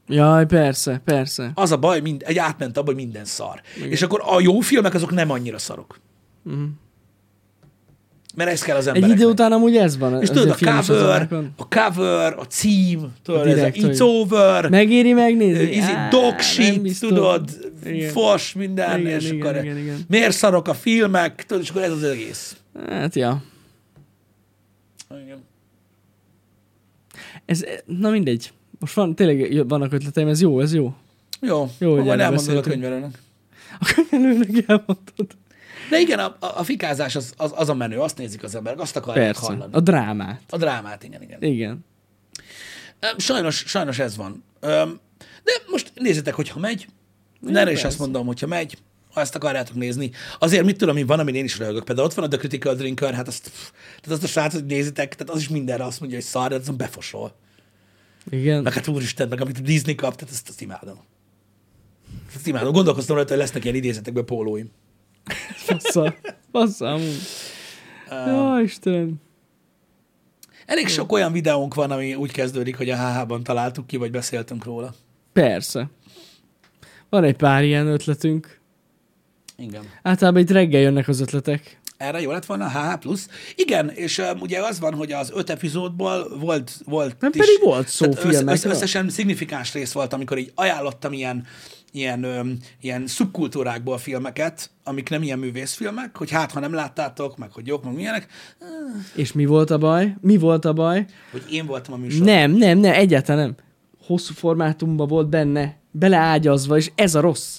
B: Jaj, persze, persze.
A: Az a baj, mind, egy átment abba, hogy minden szar. Igen. És akkor a jó filmek azok nem annyira szarok. Uh-huh. Mert ez kell az
B: Egy
A: embereknek.
B: idő után amúgy ez van.
A: És tudod, a cover, a cover, a cím, tudod, ez a It's Over,
B: Megéri megnézni?
A: Easy dog shit, tudod,
B: Igen.
A: fos, minden,
B: Igen,
A: és
B: igen,
A: akkor
B: igen, igen.
A: miért szarok a filmek, tudod, és akkor ez az egész.
B: Hát, ja.
A: Igen.
B: Ez, na mindegy. Most van, tényleg vannak ötleteim, ez jó, ez jó.
A: Jó,
B: Jó, hogy
A: majd elmondod a könyvelőnek.
B: A könyvelőnek elmondtad.
A: De igen, a, a, fikázás az, az, az a menő, azt nézik az emberek, azt akarják
B: Persze.
A: hallani.
B: A drámát.
A: A drámát, igen, igen.
B: Igen.
A: Sajnos, sajnos ez van. De most nézzétek, hogyha megy.
B: Ja,
A: Erre is azt mondom, hogyha megy, ha ezt akarjátok nézni. Azért mit tudom, hogy van, amin én is röhögök. Például ott van a The Critical Drinker, hát azt, pff, tehát azt a srác, hogy nézitek, tehát az is mindenre azt mondja, hogy szar, de azon befosol.
B: Igen.
A: Meg hát úristen, meg amit a Disney kap, tehát ezt, ezt imádom. Ezt imádom. Gondolkoztam rajta, hogy lesznek ilyen idézetekből pólóim.
B: Fassza. Fassza, amúgy. Jó, Istenem.
A: Elég sok olyan videónk van, ami úgy kezdődik, hogy a HH-ban találtuk ki, vagy beszéltünk róla.
B: Persze. Van egy pár ilyen ötletünk.
A: Igen.
B: Általában itt reggel jönnek az ötletek.
A: Erre jó lett volna a HH+. Igen, és um, ugye az van, hogy az öt epizódból volt, volt
B: Nem
A: is,
B: pedig volt szó
A: tehát
B: filmekről.
A: összesen szignifikáns rész volt, amikor így ajánlottam ilyen, ilyen, öm, ilyen szubkultúrákból filmeket, amik nem ilyen művészfilmek, hogy hát, ha nem láttátok, meg hogy jók, meg milyenek,
B: És mi volt a baj? Mi volt a baj?
A: hogy én voltam a műsor.
B: Nem, nem, nem, egyáltalán nem. Hosszú formátumban volt benne, beleágyazva, és ez a rossz.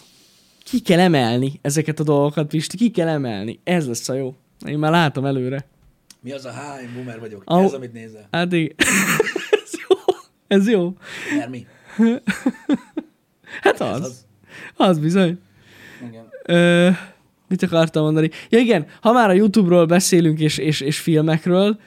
B: Ki kell emelni ezeket a dolgokat, Pisti, ki kell emelni. Ez lesz a jó. Én már látom előre.
A: Mi az a H, én boomer vagyok.
B: Au.
A: Ez, amit nézel.
B: Hát igen. ez jó. Ez jó.
A: Mert mi?
B: Hát az.
A: az.
B: Az bizony.
A: Igen.
B: Ö, mit akartam mondani? Ja igen, ha már a YouTube-ról beszélünk és, és, és filmekről,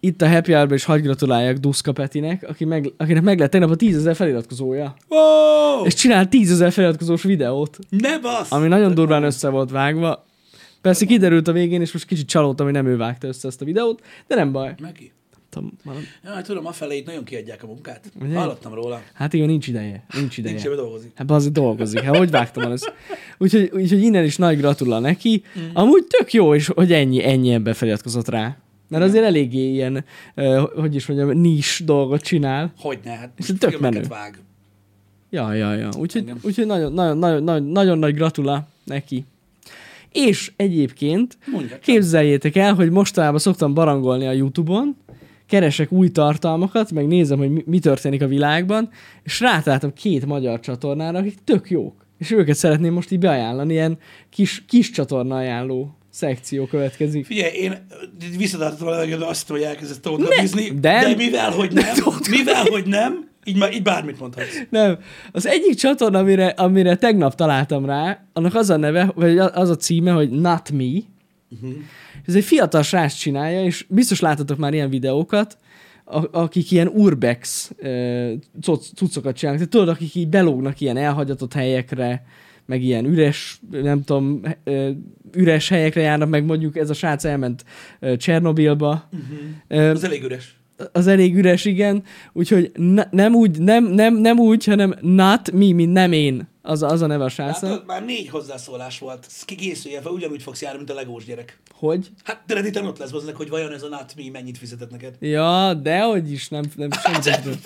B: itt a Happy Hour-ban is hagy gratuláljak Duszka Petinek, aki meg, akinek meg lett tegnap a 10 feliratkozója.
A: Wow!
B: És csinál 10 feliratkozós videót,
A: Ne basz!
B: ami nagyon durván össze volt vágva. Persze kiderült a végén, és most kicsit csalódtam, hogy nem ő vágta össze ezt a videót, de nem baj.
A: Neki.
B: Tudom, valami-
A: Ja, tudom, afelé itt nagyon kiadják a munkát.
B: Ugye?
A: Hallottam róla.
B: Hát igen, nincs ideje. Nincs ideje.
A: Nincs dolgozik.
B: Hát azért dolgozik, hát hogy vágtam el ezt. Úgyhogy, úgyhogy innen is nagy gratula neki. Mm. Amúgy tök jó is, hogy ennyi, ennyi ember feliratkozott rá. Mert azért eléggé ilyen, uh, hogy is mondjam, nis dolgot csinál.
A: Hogyne, hát
B: És tök menő.
A: vág.
B: Ja, ja, ja. Úgyhogy, úgyhogy nagyon, nagyon, nagyon, nagyon, nagyon nagy gratula neki. És egyébként
A: Mondja csak.
B: képzeljétek el, hogy mostanában szoktam barangolni a YouTube-on, keresek új tartalmakat, meg nézem, hogy mi, mi történik a világban, és rátaláltam két magyar csatornára, akik tök jók. És őket szeretném most így beajánlani, ilyen kis, kis csatorna ajánló szekció következik.
A: Figyelj, én visszatartottam a azt, hogy elkezdett tódlabizni,
B: de-
A: de mivel, hogy nem, mivel, hogy nem, így, már, így bármit mondhatsz.
B: Nem, az egyik csatorna, amire, amire tegnap találtam rá, annak az a neve, vagy az a címe, hogy Not Me. Uh-huh. Ez egy fiatal srác csinálja, és biztos láttatok már ilyen videókat, akik ilyen urbex cuccokat csinálnak. Tehát tudod, akik így belógnak ilyen elhagyatott helyekre, meg ilyen üres, nem tudom, üres helyekre járnak, meg mondjuk ez a srác elment Csernobilba. Uh-huh.
A: Az elég üres.
B: Az elég üres, igen. Úgyhogy ne, nem úgy, nem, nem, nem úgy, hanem not me, mint nem én. Az, az a neve a.
A: Látod, már négy hozzászólás volt. Készülje fel, ugyanúgy fogsz járni, mint a legós gyerek.
B: Hogy?
A: Hát de Redditen ott lesz hozzá, hogy vajon ez a not me mennyit fizetett neked.
B: Ja, dehogy is, nem, nem semmi.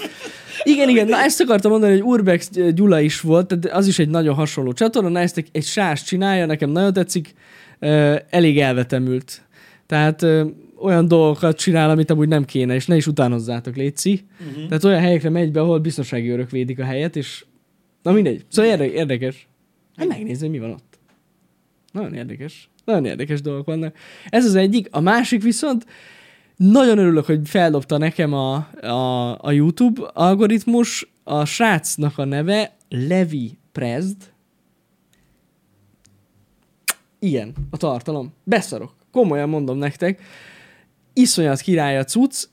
B: Igen, igen, na ezt akartam mondani, hogy Urbex Gyula is volt, tehát az is egy nagyon hasonló csatorna, na ezt egy, egy sás csinálja, nekem nagyon tetszik, elég elvetemült. Tehát olyan dolgokat csinál, amit amúgy nem kéne, és ne is utánozzátok, Léci. Uh-huh. Tehát olyan helyekre megy be, ahol biztonsági őrök védik a helyet, és na mindegy. Szóval érde- érdekes. Hát megnézni, mi van ott. Nagyon érdekes. Nagyon érdekes dolgok vannak. Ez az egyik. A másik viszont, nagyon örülök, hogy feldobta nekem a, a, a YouTube algoritmus. A srácnak a neve Levi Prezd. Ilyen a tartalom. Beszarok. Komolyan mondom nektek. Iszonyat király a cucc.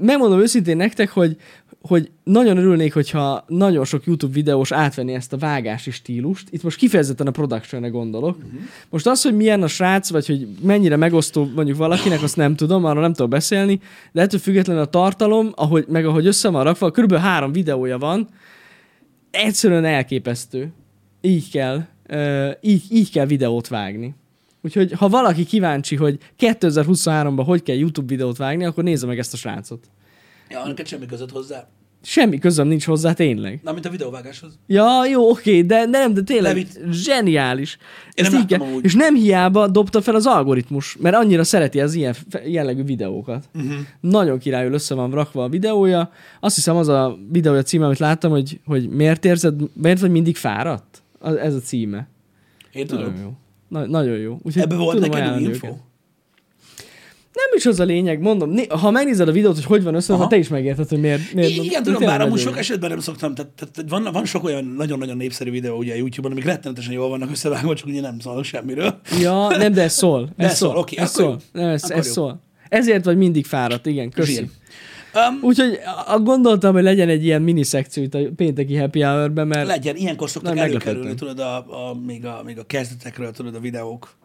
B: Megmondom őszintén nektek, hogy, hogy nagyon örülnék, hogyha nagyon sok YouTube videós átvenni ezt a vágási stílust. Itt most kifejezetten a production gondolok. Uh-huh. Most az, hogy milyen a srác, vagy hogy mennyire megosztó mondjuk valakinek, azt nem tudom, arról nem tudok beszélni, de ettől függetlenül a tartalom, ahogy, meg ahogy össze van rakva, körülbelül három videója van, egyszerűen elképesztő. Így kell, így, így kell videót vágni. Úgyhogy ha valaki kíváncsi, hogy 2023-ban hogy kell YouTube videót vágni, akkor nézze meg ezt a srácot.
A: Ja, neked semmi között hozzá.
B: Semmi közöm nincs hozzá, tényleg.
A: Na, mint a videóvágáshoz.
B: Ja, jó, oké, de, nem, de tényleg
A: Levit.
B: zseniális.
A: Én
B: Ezt
A: nem
B: így kell-. És nem hiába dobta fel az algoritmus, mert annyira szereti az ilyen jellegű videókat.
A: Uh-huh.
B: Nagyon királyul össze van rakva a videója. Azt hiszem az a videója címe, amit láttam, hogy, hogy miért érzed, miért vagy mindig fáradt? Ez a címe.
A: Én
B: Nagyon
A: tudom.
B: jó. Na, nagyon jó. Úgyhogy
A: Ebben volt neked új info?
B: őket. Nem is az a lényeg, mondom. Né- ha megnézed a videót, hogy hogy van össze,
A: Aha.
B: ha te is megérted, hogy miért. miért
A: Igen, tudom, bár amúgy sok
B: jó.
A: esetben nem szoktam, tehát, tehát van, van sok olyan nagyon-nagyon népszerű videó ugye a YouTube-on, amik rettenetesen jól vannak összevágva, csak ugye nem szólnak semmiről.
B: Ja, nem, de ez szól.
A: De
B: Ez
A: ez szól,
B: szól.
A: oké,
B: ez
A: akkor jó.
B: szól. Nem, ez, ez
A: jó.
B: szól. Ezért vagy mindig fáradt, igen, köszi.
A: Um,
B: Úgyhogy gondoltam, hogy legyen egy ilyen mini szekció itt a pénteki happy hour mert
A: legyen, ilyenkor szoktak előkerülni, tudod, a, a, még, a, még a kezdetekről, tudod, a videók.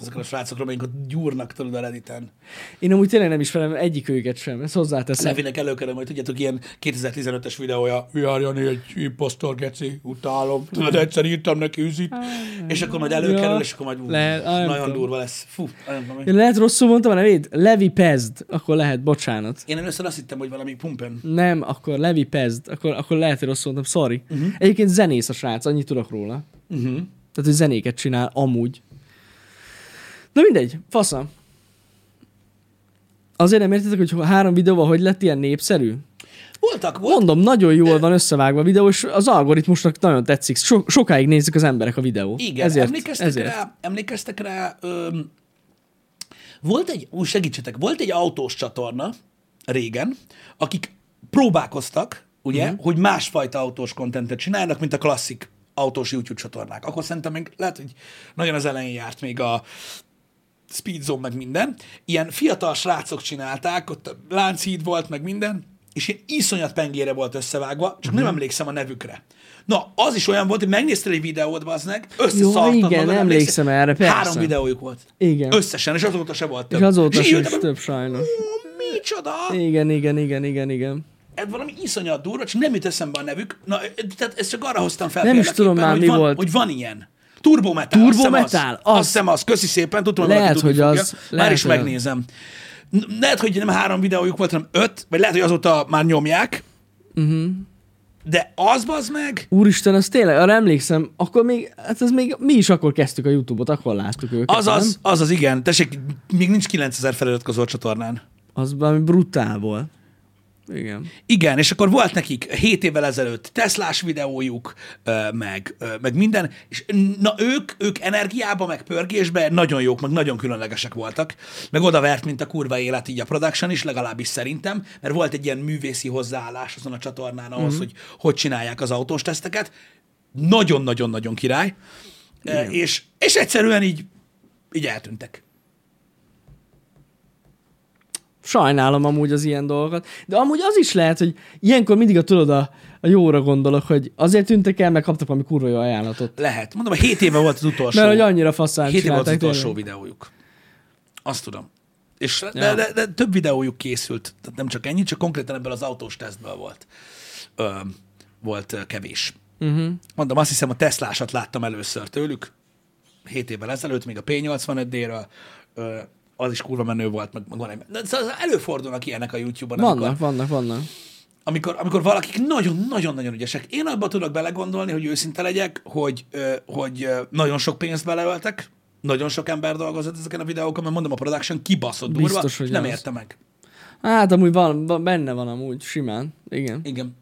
A: Azokról a srácokról, amik ott gyúrnak, tudod, a Redditen.
B: én amúgy tényleg nem ismerem egyik őket sem, ezt hozzáteszem.
A: Levinek előkerül, majd tudjátok, ilyen 2015-es videója, járjon egy impostor geci, utálom. Tudod, egyszer írtam neki üzit, és akkor majd előkerül,
B: Ja.
A: és akkor majd
B: Lehet,
A: nagyon
B: tudom.
A: durva lesz. Fú, nem tudom.
B: Lehet rosszul mondtam a nevét? Levi Pezd. Akkor lehet, bocsánat.
A: Én először azt hittem, hogy valami pumpen.
B: Nem, akkor Levi Pezd. Akkor, akkor lehet, hogy rosszul mondtam. Sorry. Uh-huh. Egyébként zenész a srác, annyit tudok róla.
A: Uh-huh.
B: Tehát, hogy zenéket csinál amúgy. Na mindegy, faszam. Azért nem értitek, hogy három videóval hogy lett ilyen népszerű?
A: Voltak, volt,
B: Mondom, nagyon jól van összevágva a videó, és az algoritmusnak nagyon tetszik. So- sokáig nézik az emberek a videót.
A: Igen,
B: ezért,
A: emlékeztek,
B: ezért.
A: Rá, emlékeztek rá, öm, volt egy, úgy segítsetek, volt egy autós csatorna régen, akik próbálkoztak, ugye, uh-huh. hogy másfajta autós kontentet csinálnak, mint a klasszik autós YouTube csatornák. Akkor szerintem még lehet, hogy nagyon az elején járt még a Speedzone, meg minden. Ilyen fiatal srácok csinálták, ott Lánchíd volt, meg minden, és ilyen iszonyat pengére volt összevágva, csak
B: Mhm.
A: uh-huh. nem emlékszem a nevükre. Na, az is olyan volt, hogy megnéztél egy videót, bazd összeszartad
B: igen,
A: magad,
B: emlékszem erre, persze.
A: Három videójuk volt.
B: Igen.
A: Összesen, és azóta se volt több.
B: És azóta
A: így
B: sem
A: ültem,
B: több sajnos.
A: "Ó, Micsoda?
B: Igen, igen, igen, igen, igen.
A: Ez valami iszonyat durva, csak nem jut eszembe a nevük. Na, tehát ezt csak arra hoztam fel.
B: Nem is tudom már, mi volt.
A: Hogy van ilyen. Turbo Metal.
B: Turbo
A: azt
B: Metal,
A: Az.
B: az.
A: Azt hiszem az. Köszi szépen, tudom,
B: Lehet, hogy
A: fogja.
B: az.
A: Már
B: Lehet,
A: is
B: hogy az.
A: megnézem. Lehet, hogy nem három videójuk volt, hanem öt, vagy lehet, hogy azóta már nyomják.
B: Uh-huh.
A: De az bazd meg,
B: Úristen, az tényleg, arra emlékszem, akkor még, hát ez még, mi is akkor kezdtük a YouTube-ot, akkor láttuk őket, nem?
A: az, az az igen. Tessék, még nincs 9000 feliratkozó a csatornán.
B: Az valami brutál volt. Igen.
A: Igen, és akkor volt nekik 7 évvel ezelőtt Teslás videójuk, meg, meg minden, és na ők, ők energiába, meg pörgésbe nagyon jók, meg nagyon különlegesek voltak, meg odavert, mint a kurva élet így a production is, legalábbis szerintem, mert volt egy ilyen művészi hozzáállás azon a csatornán ahhoz, mm-hmm. hogy hogy csinálják az autós teszteket. Nagyon-nagyon-nagyon király, Ö, és, és egyszerűen így, így eltűntek.
B: Sajnálom amúgy az ilyen dolgokat. De amúgy az is lehet, hogy ilyenkor mindig a tudod a, a jóra gondolok, hogy azért tűntek el, meg kaptak valami kurva jó ajánlatot.
A: Lehet. Mondom, a 7 éve volt az utolsó.
B: Mert hogy annyira faszán
A: Hét év volt az utolsó
B: tényleg.
A: videójuk. Azt tudom. És de,
B: Ja.
A: de, de, több videójuk készült, tehát nem csak ennyi, csak konkrétan ebből az autós tesztből volt. Ö, volt kevés.
B: Uh-huh.
A: Mondom, azt hiszem a Teslásat láttam először tőlük, 7 évvel ezelőtt, még a P85D-ről, ö, az is kurva menő volt, meg, meg van egy, de szóval előfordulnak ilyenek a YouTube-on, amikor,
B: Vannak, vannak, vannak.
A: amikor, amikor valakik nagyon-nagyon-nagyon ügyesek. Én abban tudok belegondolni, hogy őszinte legyek, hogy, hogy nagyon sok pénzt beleöltek, nagyon sok ember dolgozott ezeken a videókon, mert mondom, a production kibaszott durva,
B: Biztos, hogy
A: nem
B: az.
A: érte meg.
B: Hát amúgy van, van, benne van amúgy, simán. Igen.
A: Igen.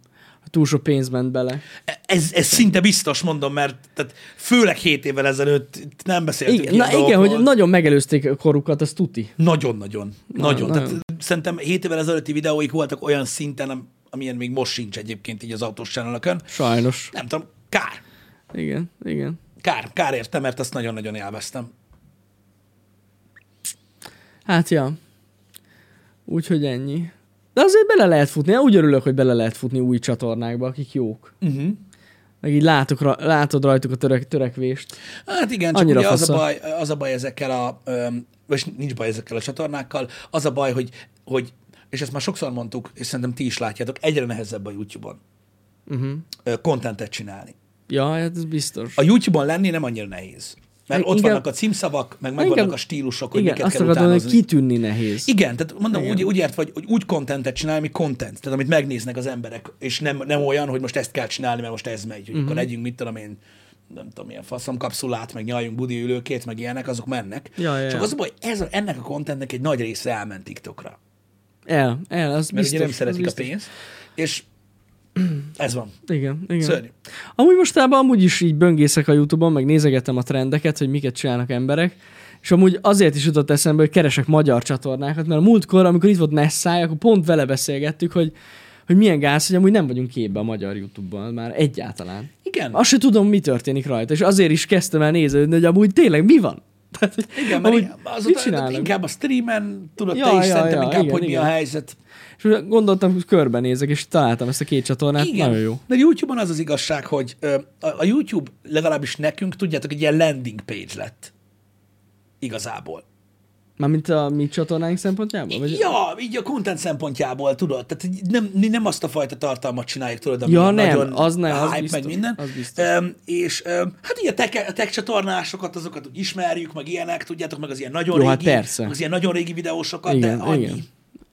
B: Túl sok pénz ment bele.
A: Ez, ez szinte biztos, mondom, mert tehát főleg 7 évvel ezelőtt nem beszéltünk
B: Igen, na igen,
A: dolgokról.
B: hogy nagyon megelőzték a korukat, az tuti.
A: Nagyon-nagyon. Nagyon.
B: nagyon.
A: Tehát szerintem 7 évvel ezelőtti videóik voltak olyan szinten, am- amilyen még most sincs egyébként így az autós channel
B: Sajnos.
A: Nem tudom, kár.
B: Igen, igen.
A: Kár, kár érte, mert azt nagyon-nagyon élveztem.
B: Hát ja. Úgyhogy ennyi. De azért bele lehet futni. Úgy örülök, hogy bele lehet futni új csatornákba, akik jók.
A: Uh-huh.
B: Meg így látok, látod rajtuk a törek, törekvést.
A: Hát igen, csak
B: Annyira
A: ugye az a, baj, az a baj ezekkel a, vagy nincs baj ezekkel a csatornákkal, az a baj, hogy, hogy és ezt már sokszor mondtuk, és szerintem ti is látjátok, egyre nehezebb a YouTube-on
B: Uh-huh.
A: ö, contentet csinálni.
B: Ja, hát ez biztos.
A: A YouTube-on lenni nem annyira nehéz. Mert
B: Igen.
A: ott vannak a címszavak, meg megvannak
B: Igen.
A: a stílusok, hogy
B: Igen,
A: miket
B: azt
A: kell
B: mondani, hogy
A: utánozni.
B: kitűnni nehéz.
A: Igen, tehát mondom,
B: Igen.
A: úgy, úgy ért vagy, hogy úgy contentet csinálni, ami content, tehát amit megnéznek az emberek, és nem, nem olyan, hogy most ezt kell csinálni, mert most ez megy, hogy
B: Mhm.
A: uh-huh. akkor legyünk, mit tudom én, nem tudom, milyen faszomkapszulát, meg nyaljunk budi ülőkét, meg ilyenek, azok mennek.
B: Ja, ja,
A: Csak az a baj, ez a, ennek a contentnek egy nagy része elment TikTokra.
B: El, el, az
A: Mert
B: biztos.
A: ugye nem szeretik a
B: biztos.
A: pénzt, és ez van.
B: Igen, igen.
A: Szörnyű.
B: Amúgy mostában amúgy is így böngészek a Youtube-on, meg nézegetem a trendeket, hogy miket csinálnak emberek, és amúgy azért is jutott eszembe, hogy keresek magyar csatornákat, mert a múltkor, amikor itt volt Nessai, akkor pont vele beszélgettük, hogy, hogy milyen gáz, hogy amúgy nem vagyunk képbe a magyar YouTube-ban már egyáltalán.
A: Igen.
B: Azt se tudom, mi történik rajta, és azért is kezdtem el néződni, hogy amúgy tényleg mi van. Tehát,
A: Igen, mert
B: amúgy
A: amúgy, az
B: mit
A: inkább a streamen, tudod,
B: Ja,
A: te is
B: ja,
A: szerintem
B: ja,
A: inkább,
B: igen,
A: hogy mi
B: igen.
A: a helyzet.
B: És gondoltam, hogy körbenézek, és találtam ezt a két csatornát,
A: Igen.
B: nagyon jó.
A: De YouTube-on az az igazság, hogy a, YouTube legalábbis nekünk, tudjátok, egy ilyen landing page lett. Igazából.
B: Mármint a mi csatornáink szempontjából? Vagy...
A: Ja, így a content szempontjából, tudod, tehát nem, nem azt a fajta tartalmat csináljuk, tudod, ami
B: Ja, nem,
A: nagyon
B: az nem, az
A: hype,
B: biztos,
A: meg minden.
B: az biztos.
A: Öm, és öm, hát ugye a tech, a tech csatornásokat, azokat úgy ismerjük, meg ilyenek, tudjátok, meg az ilyen nagyon
B: Jó, hát
A: régi,
B: persze.
A: meg az ilyen nagyon régi videósokat,
B: igen,
A: de annyi.
B: igen.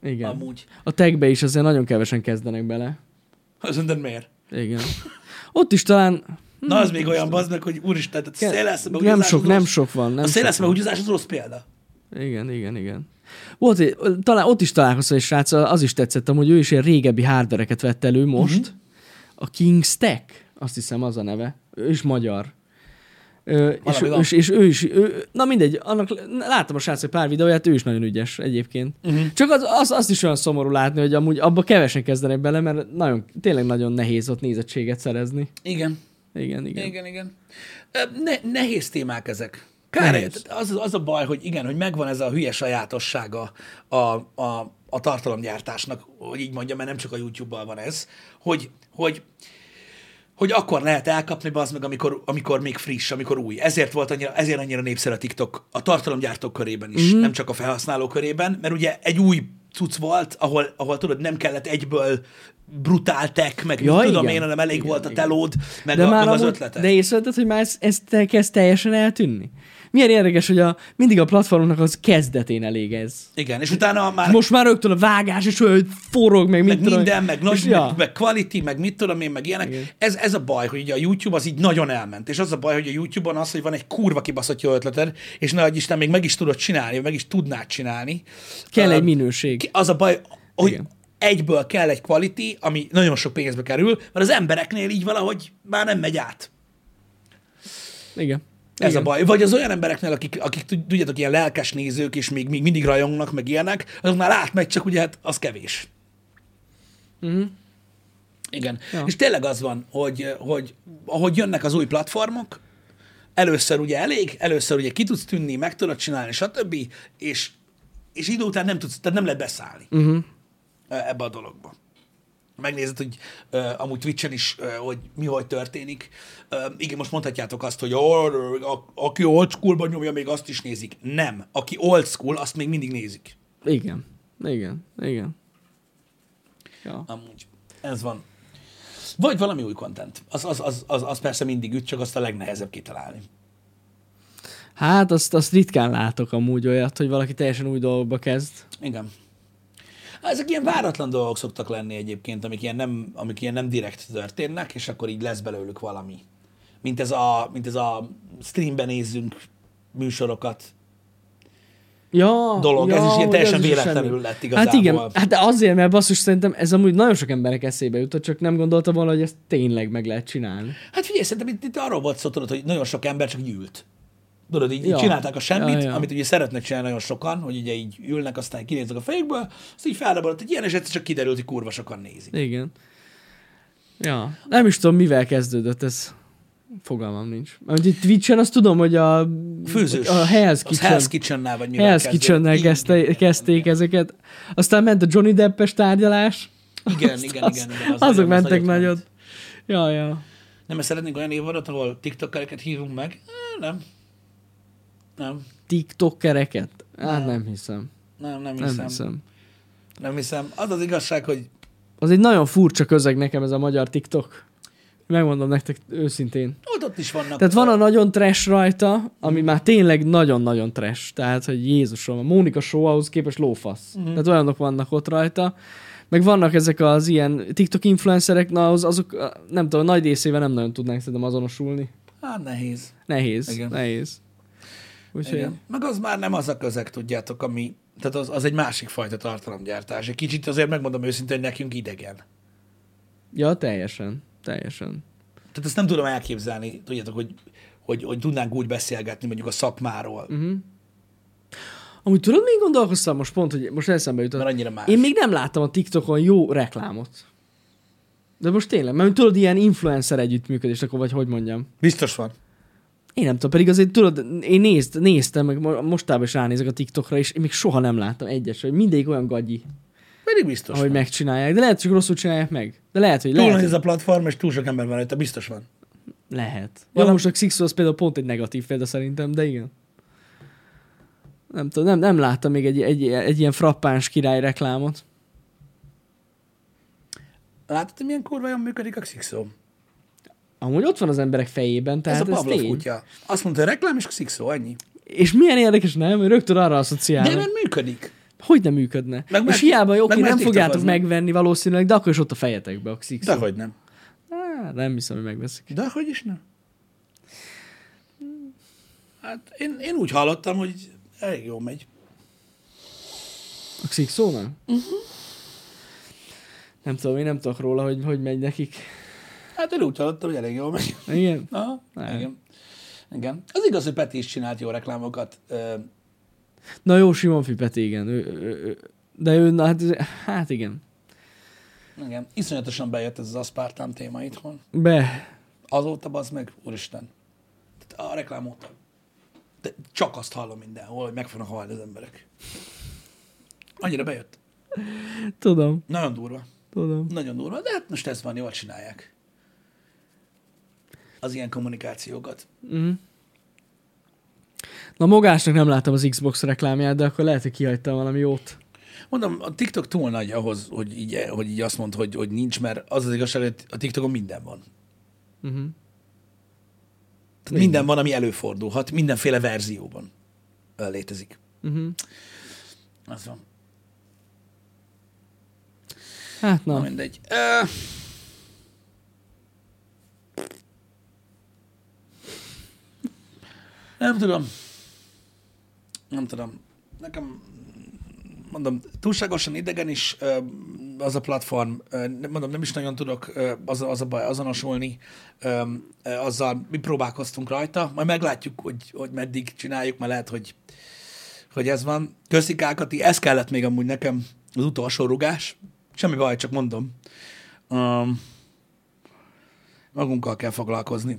B: Igen.
A: Amúgy.
B: A techbe is azért nagyon kevesen kezdenek bele.
A: Az mondod, miért?
B: Igen. Ott is talán...
A: Na, az még olyan bazd meg, hogy úristen, tehát a széleszme
B: nem sok, nem sok van. Nem
A: A húgyozás az rossz példa.
B: Igen, igen, igen. Volt, talán ott is találkoztam egy srác, az is tetszett, hogy ő is ilyen régebbi hardvereket vett elő most. Uh-huh. A King Stack, azt hiszem az a neve. Ő is magyar. Ö, és,
A: van.
B: és, és, ő is, ő, na mindegy, annak, láttam a srác egy pár videóját, ő is nagyon ügyes egyébként. Uh-huh. Csak az, az, azt is olyan szomorú látni, hogy amúgy abba kevesen kezdenek bele, mert nagyon, tényleg nagyon nehéz ott nézettséget szerezni.
A: Igen.
B: Igen, igen.
A: Igen, igen. Ne, nehéz témák ezek. Kár,
B: Nehéz.
A: az, az a baj, hogy igen, hogy megvan ez a hülye sajátossága a, a, a tartalomgyártásnak, hogy így mondjam, mert nem csak a YouTube-bal van ez, hogy, hogy hogy akkor lehet elkapni az meg, amikor, amikor még friss, amikor új. Ezért volt annyira, ezért annyira népszerű a TikTok a tartalomgyártók körében is, mm. nem csak a felhasználó körében, mert ugye egy új cucc volt, ahol, ahol tudod, nem kellett egyből brutál tech, meg
B: Ja,
A: tudom
B: igen.
A: én, hanem elég
B: Igen,
A: volt a telód, meg,
B: de
A: a,
B: már
A: meg az
B: amúgy,
A: ötlete.
B: De észrevetted, hogy már ez, ez te, kezd teljesen eltűnni? Milyen érdekes, hogy a, mindig a platformnak az kezdetén elég ez.
A: Igen, és utána már
B: Most már rögtön a vágás, és olyan, hogy forog, meg,
A: meg
B: mit tudom,
A: minden, meg, nagy,
B: és,
A: meg,
B: ja.
A: meg quality, meg mit tudom én, meg ilyenek.
B: Igen.
A: Ez, ez a baj, hogy ugye a YouTube az így nagyon elment, és az a baj, hogy a YouTube-on az, hogy van egy kurva kibaszott jó ötleted, és ne Isten még meg is tudod csinálni, meg is tudnád csinálni.
B: Kell
A: Ö,
B: egy minőség.
A: Az a baj, hogy
B: Igen.
A: egyből kell egy quality, ami nagyon sok pénzbe kerül, mert az embereknél így valahogy már nem megy át.
B: Igen.
A: Ez
B: Igen.
A: a baj. Vagy az olyan embereknél, akik, akik tud- tudjátok, ilyen lelkes nézők, és még, még mindig rajongnak, meg ilyenek, azoknál átmegy, csak ugye hát az kevés.
B: Mhm.
A: Igen. Ja. És tényleg az van, hogy, hogy ahogy jönnek az új platformok, először ugye elég, először ugye ki tudsz tűnni, meg tudod csinálni, stb. És, és idő után nem tudsz, tehát nem lehet beszállni
B: Uh-huh.
A: ebbe a dologba. Megnézed, hogy uh, amúgy Twitch-en is, uh, hogy mi hogy történik. Uh, igen, most mondhatjátok azt, hogy "Ó, a, aki old schoolban nyomja, még azt is nézik. Nem. Aki old school, azt még mindig nézik.
B: Igen. Igen. Igen. Ja.
A: Amúgy. Ez van. Vagy valami új content. Az, az, az, az, az persze mindig üt, csak azt a legnehezebb kitalálni.
B: Hát azt, azt ritkán látok amúgy olyat, hogy valaki teljesen új dolgokba kezd.
A: Igen. Hát Ezek ilyen váratlan dolgok szoktak lenni egyébként, amik ilyen nem, amik ilyen nem direkt történnek, és akkor így lesz belőlük valami. Mint ez a, mint ez a streamben nézzünk műsorokat
B: Ja,
A: dolog,
B: ja,
A: ez is ilyen teljesen
B: is
A: véletlenül lett igazából.
B: Hát igen, hát azért, mert basszus szerintem ez amúgy nagyon sok emberek eszébe jutott, csak nem gondolta volna, hogy ezt tényleg meg lehet csinálni.
A: Hát figyelj, szerintem itt, itt arról volt szó, tudod, hogy nagyon sok ember csak gyűlt. Tudod, így, ja.
B: Ja.
A: csinálták a semmit, ja,
B: Ja,
A: amit ugye szeretnek csinálni nagyon sokan, hogy ugye így ülnek, aztán kinéznek a fejükből, azt így felrabolott egy ilyen, és egyszer csak kiderült, hogy kurva sokan nézik.
B: Igen. Ja, nem is tudom, mivel kezdődött ez. Fogalmam nincs. Mert itt Twitch-en azt tudom, hogy a,
A: Főzős.
B: a Hell's Kitchen.
A: Hell's Kitchen-nál vagy mivel
B: Hell's. Kitchen-nel
A: Igen,
B: kezdte, kezdték ezeket. Aztán ment a Johnny Deppes tárgyalás.
A: Igen,
B: Azt-
A: igen,
B: az-
A: igen, igen. az
B: Azok
A: nagyon- az
B: mentek
A: nagyot ment.
B: Ja, ja.
A: Nem, mert szeretnénk olyan évadot, ahol tiktokereket hívunk meg? Eh, Nem. Nem.
B: TikTokereket? Hát nem hiszem.
A: Nem, nem
B: Nem
A: hiszem.
B: hiszem.
A: Nem hiszem. Az az igazság, hogy
B: Az egy nagyon furcsa közeg nekem ez a magyar TikTok. Megmondom nektek őszintén.
A: ott, ott is vannak.
B: Tehát van a nagyon trash rajta, ami már tényleg nagyon-nagyon trash. Tehát, hogy Jézusom, a Mónika show ahhoz képest lófasz.
A: Mhm.
B: Tehát olyanok vannak ott rajta. Meg vannak ezek az ilyen TikTok influencerek, na az, azok nem tudom, nagy részével nem nagyon tudnánk szerintem azonosulni.
A: Hát nehéz.
B: Nehéz,
A: Igen.
B: nehéz. Úgyhogy,
A: Igen. Meg az már nem az a közeg, tudjátok, ami... Tehát az, az egy másik fajta tartalomgyártás. Egy kicsit azért megmondom őszintén, hogy nekünk idegen.
B: ja, teljesen, teljesen.
A: Tehát ezt nem tudom elképzelni, tudjátok, hogy, hogy, hogy tudnánk úgy beszélgetni mondjuk a szakmáról,
B: Mhm. Amúgy tudod, még gondolkoztam most pont, hogy most eszembe jutott.
A: mert annyira más.
B: Én még nem láttam a TikTokon jó reklámot. De most tényleg, mert tudod, ilyen influencer együttműködés, akkor vagy hogy mondjam.
A: Biztos van.
B: Én nem tudom, pedig azért tudod, én nézd, néztem, meg mo- mostában is ránézek a TikTokra, és én még soha nem láttam egyes, hogy mindig olyan gagyi,
A: Pedig biztos
B: ahogy
A: van.
B: megcsinálják. De lehet, hogy rosszul csinálják meg. De lehet, hogy
A: Túl
B: lehet.
A: nagy ez a platform, és túl sok ember van rajta, biztos van.
B: Lehet. Jó, most a Xixo az például pont egy negatív példa szerintem, de igen. Nem tudom, nem, nem láttam még egy, egy, egy ilyen frappáns király reklámot.
A: Látod, hogy milyen kurva jól működik a Xixo?
B: Amúgy ott van az emberek fejében, tehát
A: Ez a
B: ez,
A: Pavlov kutya. Azt mondta, hogy reklám és Xixo, ennyi.
B: És milyen érdekes, nem? Rögtön arra asszociál.
A: De mert működik.
B: Hogy nem működne?
A: Meg
B: és hiába, jó,
A: meg
B: nem fogjátok
A: TikTokozni.
B: megvenni valószínűleg, de akkor is ott a fejetekbe a Xixo.
A: Dehogy nem.
B: Á, nem hiszem, hogy megveszik.
A: Dehogy is nem. Hát én, én úgy hallottam, hogy elég jól megy.
B: A?
A: Mhm.
B: Uh-huh. Nem tudom, én nem tudok róla, hogy hogy megy nekik.
A: Hát én úgy hallottam, hogy elég jól megy.
B: Igen?
A: Aha,
B: Nem.
A: igen. Igen. Az igaz, hogy Peti is csinált jó reklámokat.
B: Na jó, Simon Fipeti, igen. Ő, ő, ő, de ő, na, hát, hát igen.
A: igen. Iszonyatosan bejött ez az aszpártám téma itthon.
B: Be.
A: Azóta az meg, úristen. A reklám óta. De csak azt hallom mindenhol, hogy meg fognak halni az emberek. Annyira bejött.
B: Tudom,
A: Nagyon durva.
B: tudom.
A: Nagyon durva, de hát most ez van, jól csinálják. Az ilyen kommunikációkat.
B: Mm. Na Mogásnak nem láttam az Xbox reklámját, de akkor lehet, hogy kihagytam valami jót.
A: Mondom, a TikTok túl nagy ahhoz, hogy így, hogy így azt mond, hogy, hogy nincs, mert az az igazság, hogy a TikTokon minden van.
B: Uh-huh.
A: Tehát minden van, ami előfordulhat, mindenféle verzióban létezik.
B: Uh-huh.
A: Az van.
B: Hát
A: Na,
B: na,
A: mindegy. Uh, nem tudom. Nem tudom. Nekem, mondom, túlságosan idegen is, az a platform, mondom, nem is nagyon tudok az, az a baj azonosulni azzal, mi próbálkoztunk rajta, majd meglátjuk, hogy, hogy meddig csináljuk, mert lehet, hogy, hogy ez van. Köszi Kákati, ez kellett még amúgy nekem, az utolsó rugás. Semmi baj, csak mondom. Um, magunkkal kell foglalkozni.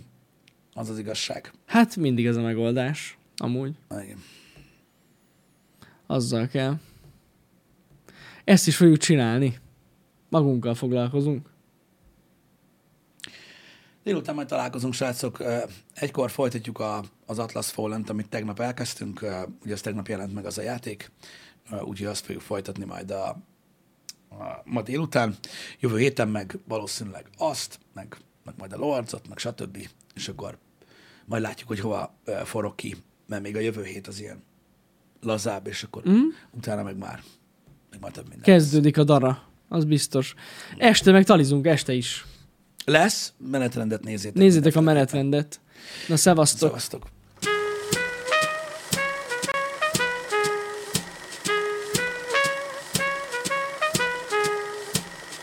A: Az az igazság.
B: Hát mindig ez a megoldás. Amúgy.
A: Igen.
B: Azzal kell. Ezt is fogjuk csinálni. Magunkkal foglalkozunk.
A: Délután majd találkozunk, srácok. Egykor folytatjuk a, az Atlas fallen amit tegnap elkezdtünk. Ugye az tegnap jelent meg az a játék, úgyhogy azt fogjuk folytatni majd a, a ma délután. Jövő héten meg valószínűleg azt, meg, meg majd a Lordzot, meg stb. És akkor majd látjuk, hogy hova forog ki, mert még a jövő hét az ilyen lazább, és akkor mm. utána meg már, meg már több minden.
B: Kezdődik a dara. Az biztos. Este meg talizunk, este is.
A: Lesz, menetrendet nézzétek.
B: Nézzétek a menetrendet. Na, szevasztok.
A: Szevasztok.